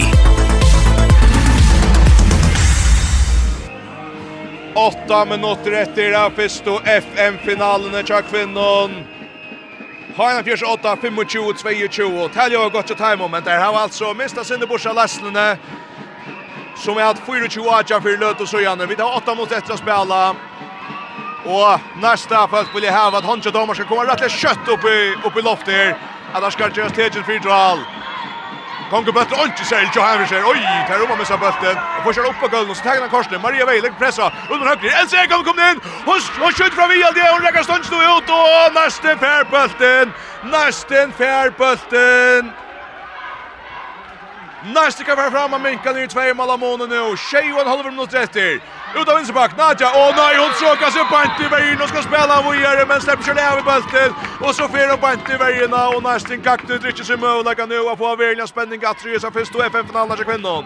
Åtta minutter etter Rapisto FM-finalene til kvinnen. Heina fjörs 8, 25, 22. Tälja har gått til time men der har altså mistet sinne borsa Lesslene. Som er hatt 24 18 for løt og så igen. Vi tar 8 mot etter å spela. Og nästa folk vill jag ha att Honja Domar komme rett og kött opp i, opp i loftet her. At han skal gjøre till ett fyrtal. Kongo bøtter ikke selv jo Henrik her. Oj, tar om med seg bøtten. Og får kjøre opp på gulvet, så tar han. Maria Vei legger pressa under høyre. En seg kan komme inn. Hun skjøter fra Vial, det er hun legger stund stod ut. Og nesten fær bøtten. Nesten fær bøtten. Nesten kan være fremme av Minkan i tvei malamånen nå. Tjej og en halver minutter etter. Ut av vinstback, Nadja. Åh nei, hun hon tråkar sig bant i veien, och skal spela av vidare men släpper sig av i bulten. og så fyrer hun bant i veien, vägen och nästan kaktus dricker sig möjliga nu och får spenning at att seg først, og FN-finalen till kvinnen.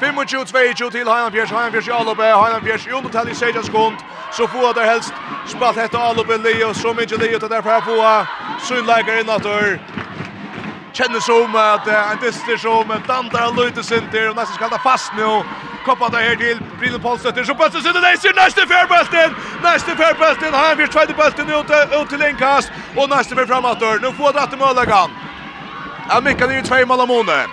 25-22 til Hainan Fjärs, Hainan Fjärs i Alupe, Hainan Fjärs i undertall i 16 sekund. Så får det helst spalt hette Alupe Leo, så mye Leo till derfor här får synläggare i nattor känner som att en dyster som dandar och löjter sin till och nästan ska ta fast nu. Koppar det här till Brynne Paulstötter som bästa sin och läser nästa färbälten! Nästa färbälten! Han vill tredje bälten ut, ut till inkast och nästa blir framåt dörr. Nu får dratt i målagan. Ja, mycket ner i två målamåne.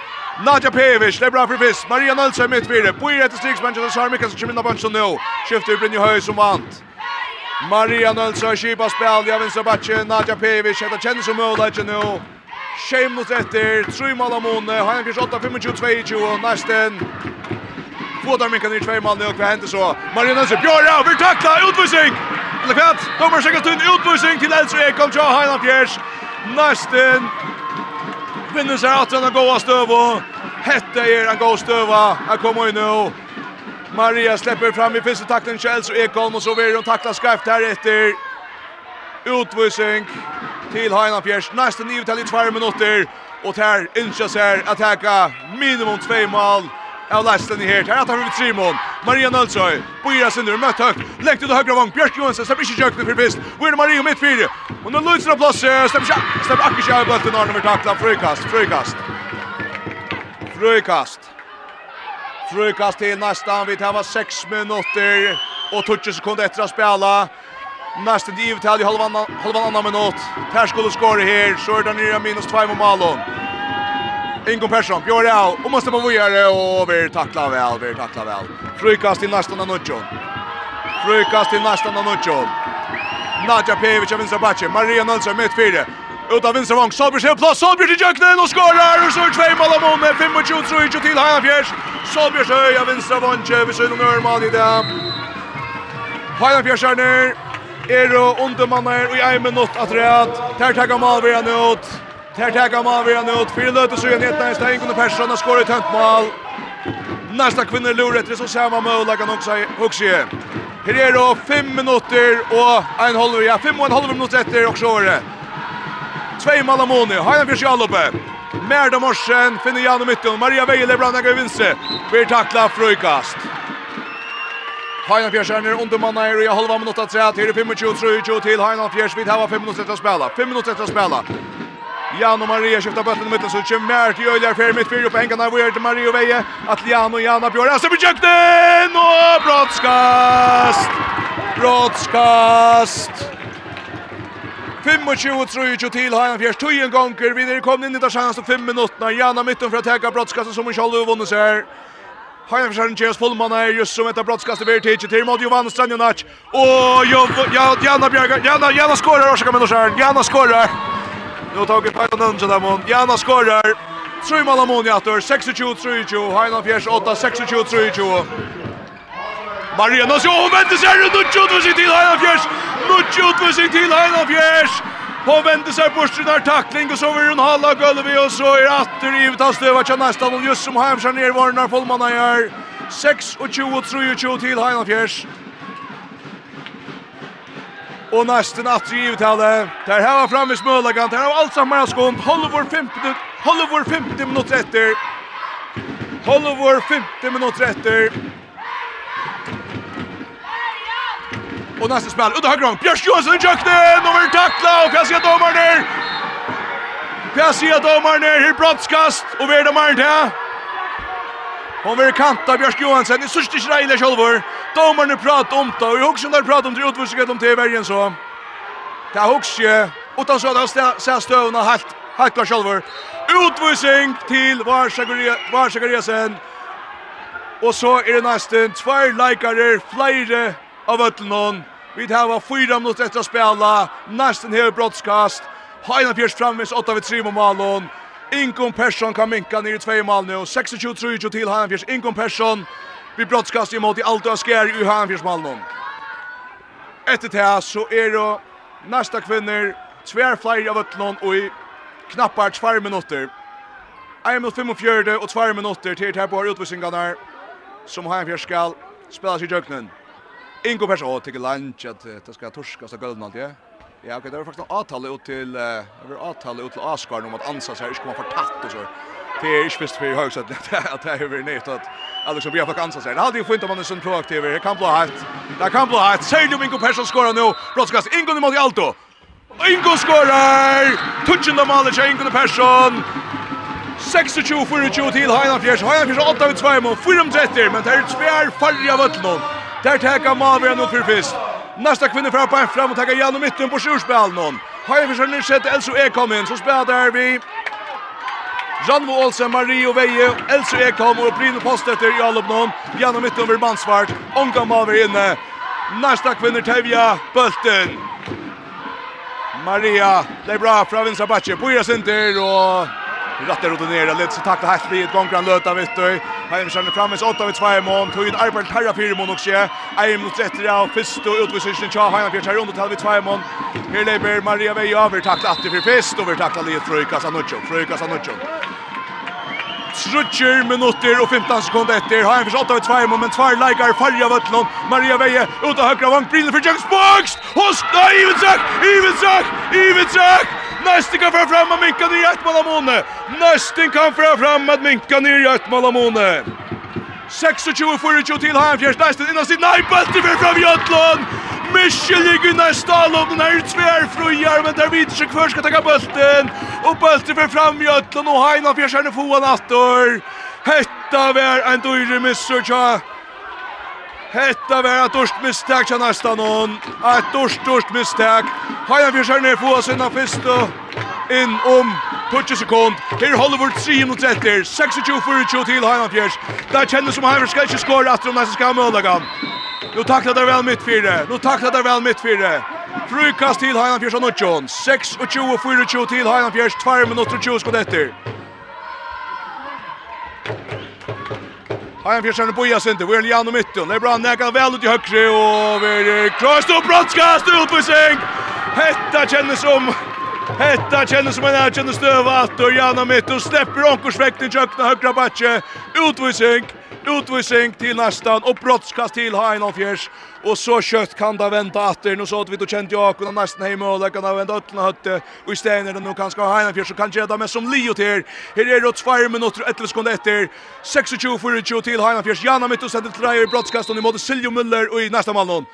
Nadja Pevic, det är bra för Fisk. Maria Nölsson mitt vidare. På i rätt striks Manchester Sar som kommer in av bunchen nu. Skiftar Brynne Höj som vant. Maria Nölsson kipa spel. Jag vinner batchen. Nadja Pevic. Det känns som möjligt nu. Sheamus etter, tre mål av Måne, Heinrichs 8, 25, 22, nesten. Få der minkan i tvei målene, og hva hender så? Marion Hansen, Bjørra, vi takla, utvisning! Eller kvart, dommer Sjekastun, utvisning til Elsre Ekholm, tja, Heinan Fjers, nesten. Vinner seg at han gåa støv, og hette er en gåa støva, han kommer inn nå. Maria släpper fram i fyrsta takten, Kjells og Ekholm, og så vill hon takla skarpt här efter utvisning til Heina Fjers. Nesten nio till i minutter og her innskjer seg här teka minimum två mål. Av Lasten i her. Her er vi Simon. Maria Nølsøy, Byra Sindur. møtt høyt. Lengt ut och högra vång. Björk Johansson. Släpp inte kökning för pist. Winner Maria mitt fyra. Och nu lyser av plats. Släpp inte. Släpp Akers i bulten. Arne med tackla. Frøykast, frøykast. Frøykast. Frøykast til nesten. Vi tar 6 minutter og 20 sekunder etter å spela. Nästa div till i halvan halvan annan minut. Per skulle skåra här. Så är det nya minus 2 mot Malon. Ingo Persson Björn det och måste man vidare och vi tacklar väl, vi tacklar väl. Frukast till nästa Nanucho. Frukast till nästa Nanucho. Nadja Pevic av vinstra backen. Maria Nilsson mitt fyra. Ut av vinstra vång. Solbjörn ser plats. Solbjörn till Jöknen och skorar. Och så är två mål av månen. 25-23 till Hajanfjärs. Solbjörn ser av vinstra vång. Vi ser om Örman i det. Hajanfjärs är ner er og undermannar og i ei minutt at ræt. Ter tagga mal vi han ut. Ter tagga mal vi han ut. Fyra løter så igjen etter en steg under Persson og skår i tønt mål Nästa kvinner lurer etter så ser man mål kan också hugse. Her er det fem minutter og en halv, ja, fem og en halv minutter etter og så er det. Tvei Malamoni, Hajan Fyrsjaloppe. Merda Morsen finner Jan i Mytten, Maria Veile Brannaga i vinse. Blir takla frukast. Heinan Fjärs är under manna i halva minut att träd. Här är 25-30 till Heinan Fjärs. Vi har 5 minuter att spela. 5 minuter att spela. Jano Maria skiftar bulten i mitten så kommer mer till Öjlar för mitt fyra på enkarna vi till Mario Veje att Jano Jana Björn Asser på kökten och brottskast brottskast 25-30 till Hajan Fjärs tog en gånger vi är kommit kom in i det chans och 5 minuter Jana mitten för att täcka brottskastet som hon själv vunnit sig Heimersjøren Kjøs Fullman är just som etter brottskastet blir tidsi till mot Jovan Stanjanac. Og Janna Bjerga, Janna, Janna skårer, Orsaka Minnorsjøren, Janna skårer. Nå tar vi Pajla Nunja Damon, Janna skårer. Trøymal Amoni atter, 26-23, Heina Fjärs 8, 26-23. Maria Nassi, hun väntar sig rundt, Nunja utvisning till Heina Fjärs, Nunja utvisning til Fjärs. Fjers! Hon vänder sig bort den här tackling och så vill hon hålla golvet och så är åter i tas stöva till nästa och just som hem skär ner var när Polmanna gör 6 och 20 och 23 till Heinolf Fjärs. Och nästan att i hade. Där här var framme Smölagan. Där har allt samma skont. Håller vår 50 minut. Håller vår 50 minuter efter. Håller vår 50 minuter efter. Och nästa spel ut högra gång. Björn Johansson jökte nummer tackla och vad domar ner. där? domar ner, domaren där? Här brottskast och vi är domaren Och Hon vill kanta Björn Johansson. Det sista Israel själva. Domaren pratar om det och jag också när pratar om det utvisningen om till vägen så. Det är också utan så att han ser stövna helt helt klar själva. Utvisning till Varsagaria Varsagariasen. Och så är det nästan två likare, flera av ötlån. Vi tar var fyra minuter efter att spela. Nästan här brottskast. Heina Fjärs framvis 8 vid 3 mot Malon. Inkom Persson kan minka ner i 2 mål nu. 26-23 till Heina Fjärs. Inkom Persson. Vi brottskast emot i allt och skär i Heina Fjärs Malon. Efter det så är det nästa kvinner. Tvär flyr av Ötlån och i knappar två minuter. 1 minut 45 och 2 minuter till det här på utvisningarna som Heina Fjärs ska spela sig i jöknen. Ingo Persson har tycker lunch att det ska torska så gulden något. Ja, okej, det var faktiskt en avtal ut till det var avtal ut till Askar om att ansa sig ska man få tatt och så. Det är ju visst för högt att att det är över nytt att Alex Bia får ansa sig. Det hade ju fint om man är sån proaktiv. Det kan bli hett. Det kan bli hett. Säg nu Ingo Persson skorar nu. Brottskast Ingo mot Alto. Ingo skorar! Touchen the till Ingo Persson. 26-24 till Heinan Fjers. Heinan Fjers 8 av 2 mot 4-30. men det er tvær farlig av ötlån. Där täcker Malvian ut for fyrst. Nästa kvinna fra på fram och tackar Janne mitten på sjurspel någon. Har för sig sjätte Elso Ekholm kom in så spelar vi. Janvo Olsen, Mario Veje, Elso Ekholm og och Brynne post efter Jalup någon. Janne mitten över Bansvart. Onka Malvian inne. Nästa kvinna Tevia Bulten. Maria, det är bra från vänstra backen. På Jasinter och rätt rutin ner det lite så takta här blir ett gångran löta vet du Heim kjenne framme så 8 av 2 mån tog ut Arbert Terra 4 mån också Eim mot sätter av fyrst och utvisningen tja Heim fjärs här under till vi 2 mån Här lever Maria Vej och vi tackla att det blir fyrst och vi tackla lite Fröjka Sanuccio Fröjka Sanuccio Trutcher minutter og 15 sekunder efter. Har en forsatt av tvær mål, men tvær leikar farja vøtlen. Maria Veje ut av høyre vank, brinner for James Bugs! Hos, nei, Ivensak! Ivensak! Ivensak! Ivensak! Nästin kan föra fram och minka ner ett mål av Måne. Nästin kan föra fram att minka ner ett mål av Måne. 26-24 till Hafjärs. Nästin innan sin nej, bulten för fram Jötlund. Michel ligger nästa allom. Den här tvärfrujar men där Vidsjö kvar ska ta bulten. Och bulten för fram Jötlund och Heinafjärs är nu foan attor. Hetta var en dyre missur tja. Hetta var ett dorst misstag tja nästan hon. Ett dorst, dorst misstag. Hajan vi skär ner få oss innan fyrsta. In om 20 sekund. Her holder vårt 3 mot 30. 26-24 til Hajan Fjers. Det kjennes som Hajan skal ikke skåre etter om nesten skal ha møllagan. Nu tacklar där väl mittfyrre. Nu tacklar där väl mittfyrre. Frukast till Hajan Fjärs och Nutjon. 6 och 20 till Hajan Fjärs. 2 minuter och 20 skott efter. Har en fjärsan på Jasen det vill Jan och mitten. Det är bra Näkar väl ut i högre och vi är kross upp brottskast ut på säng. Hetta känns som Hetta känns som en erkänd stöva att och Jan och mitten släpper onkorsväkten Kökna högra backe. Utvisning. Utvisning till nästan och brottskast till Heinolf Fjärs. Och så kött kan det vänta åter. Nu så att vi då känt jag kunde nästan hem och lägga när vänta öppna hötte. Och i stället nu kanske ska Heinolf Fjärs så kan jag med som Leo till. Här är det 2 minuter 11 sekunder efter. 26 för 20 till Heinolf Fjärs. Janna mitt och sätter till Rajer brottskast och nu mot Siljo Müller och i nästa mål någon.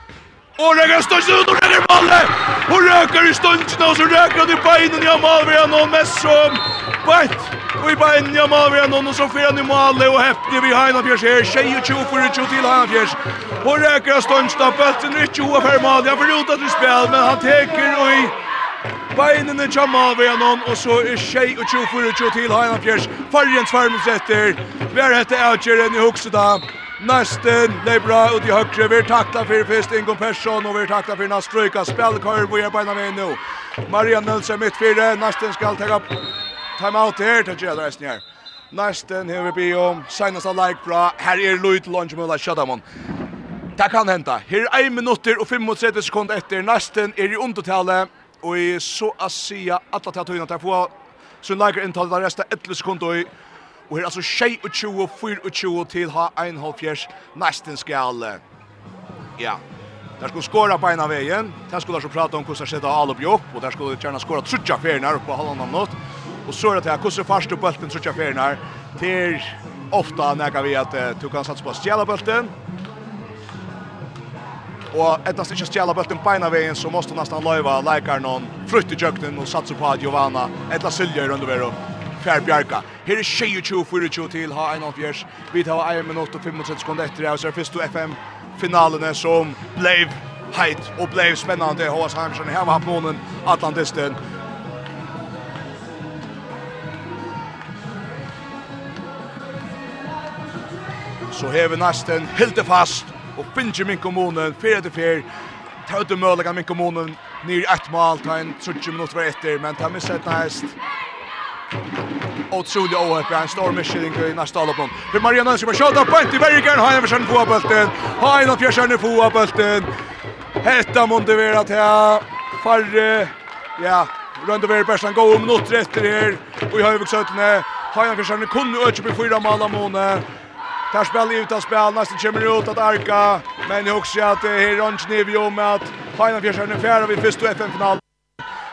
Og är stund ut, när røkker är Og røkker i stønsen, och så røkker han i beinen, ja, Malvia, noen mest som bætt! I beinen, ja, Malvia, noen, og så får han i malet, och heppene vid har en fjers her, tjej og tjo, for tjo til han fjers. Og røkker av stønsen, og bøtten er tjo av ut att du spel men han teker och i Beinene tja Malvia noen, så är tjej og tjo, for tjo til han fjers. Farjens farmens etter, vi er hette avgjøren i hoksedag. Nästen, det er bra ut i högre. Vi tacklar för först Ingo Persson och vi tacklar takla för Naströjka. Spelkör på ena vägen nu. Maria Nilsson mitt fyra. Nästen ska ta upp timeout här till Gjöda Resten här. Nästen här vi blir om. Signas av like bra. Här är Lloyd Longemöla Shadaman. Det kan hända. Här är 1 minutter och 35 sekunder efter. Nästen är i undertalet. Och i så att säga alla tar att höjna. Där får sin lägre intalet av resten 11 sekunder. Och Og her er altså 24, 24 til ha 1,5 nesten skal. Ja. Der skulle skåra på en av veien. Der skulle altså prate om hvordan det skjedde alle opp, og der skulle gjerne skåra trutja ferien her på halvann av nått. Og så er det her, hvordan farst opp bulten trutja ferien her til ofta nekka vi at uh, du kan satsa på stjela bulten. Og ettast ikke stjela bulten på en av veien, så måste du nesten løyva leikar noen frutt i jøkken og satsa på Giovanna, etla Silja i rundovero. Fjær Bjarka. Her er 22-24 til ha 1-8 Vi tar 1 minutt og 35 sekunder etter det, og så er først FM-finalene som blev heit og blev spennende. Håas Heimsen, her var noen Atlantisten. Så hever nesten helt fast og finner min kommunen, fyrir etter fyrir, tautu mølega min kommunen, nyr ett mål, ta en 30 minutter var etter, men ta misset næst. Otrolig ohöp, en stor misskilling i nästa alla punkt. För Mariano som har skjutit upp ett Bergen, har en försökt få bollen. Han har försökt få bollen. Hetta måste vara att här Farre, ja, runt över Persson går om något rätt här. Och i högerksotten har han försökt kunna öka på fyra mål av Mone. Tar spel ut av spel, nästan kommer ut att arka. Men jag också att det är Ronch Nevio med att Hainan Fjärsson är färre vid första FN-final.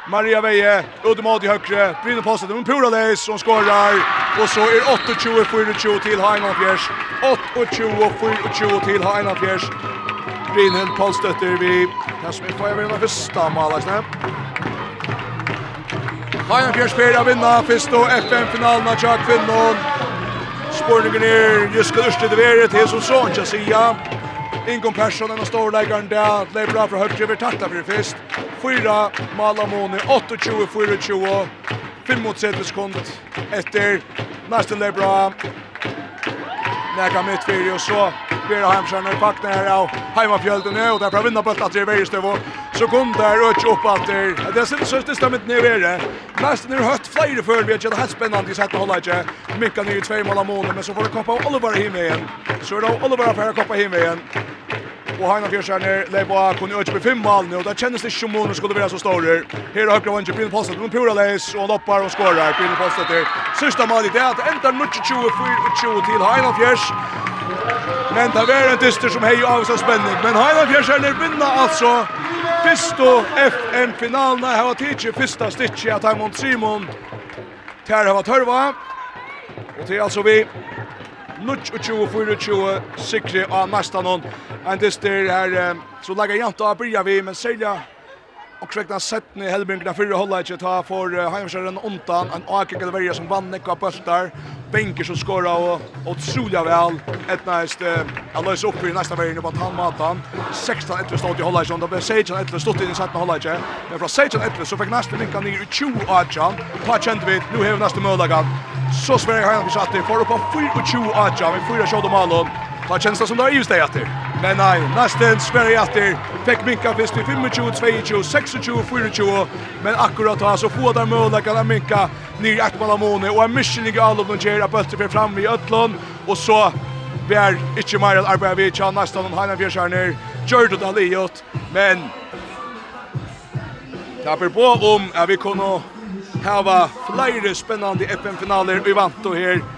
Maria Veje, mot i högre, brinner på sig, men Pura Leis som skorrar. Och så är 28-24 till Heinan Fjärs. 28-24 till Heinan Fjärs. Brynhild Paulstötter vi. Här som är färgvinna första Stamma, Heinan Fjärs spelar vinna, första FN-finalen av Tjack Finnon. Spårningen är just skadurste det värdet till som sån, jag säger. Ingon Persson, en av storläggaren där, lever bra för högre, vi tattar för det först. Fyra Malamoni, 28-24, 5 mot 35 sekund etter Næsten Lebra. Näka mitt fyrir, och så blir det i pakten här av heimafjöldene, og der prøver vinna bøtt at det er veirstøv, og så kom der øtj opp at det är Det er det stämmer inte ner vere. nästan är høtt flera för vi har ikke det helt spennende i sette holda ikke. Mikka nye tvei mål av måned, men så får det koppa Oliver Oliver igen Så är det Oliver av att koppa himmelen. Og Hanna Fjörsjärner lägger på kunde öka på fem mål nu. Det kändes det som om skulle vara så stora. Här högra vänster Pil Postet. med Pura Leis och loppar och skorar. Pil Posta till sista i det är att ända 24 24 till Hanna Fjörs. Men det var en dyster som hej av så spänning. Men Hanna Fjörsjärner vinner alltså Fisto FN-finalen har tidigt första stitchet att Simon Tär har varit hörva. Och det är alltså vi 24-24 sikre av nästan hon. En dyster här så lägger jag inte av börja vi men sälja Och så räknas sätten i Hellbrinkarna förra hållet att ta för Heimskärren ontan en Aker Verja som vann några bultar. Benker som skora och otroliga väl ett näst alla lös upp i nästa vägen på han matan. 16 1 stod i hållet som det blev Sage och 1 stod i satt med hållet. Men från Sage 1 så fick nästa linka ner i 20 Ajan. På kände vi nu har nästa möjlighet. Så Sverige har han satt i för på 4 och 20 Ajan. Vi får ju se dem Ta känns det som det är just det etter. Men nej, nesten Sverige etter. Fick minka fyrst i 25, 22, 26, 24. Men akkurat da så få där möjlighet kan minka ner i av Måne. Och en misjon all av den ger at för blir i Ötlund. Och så blir inte mer att arbeta vid tjan nästan om noen hegnet fjerskjerner. Gör det da. Men det blir på om att vi kunne ha flera spännande FN-finaler i vant og här.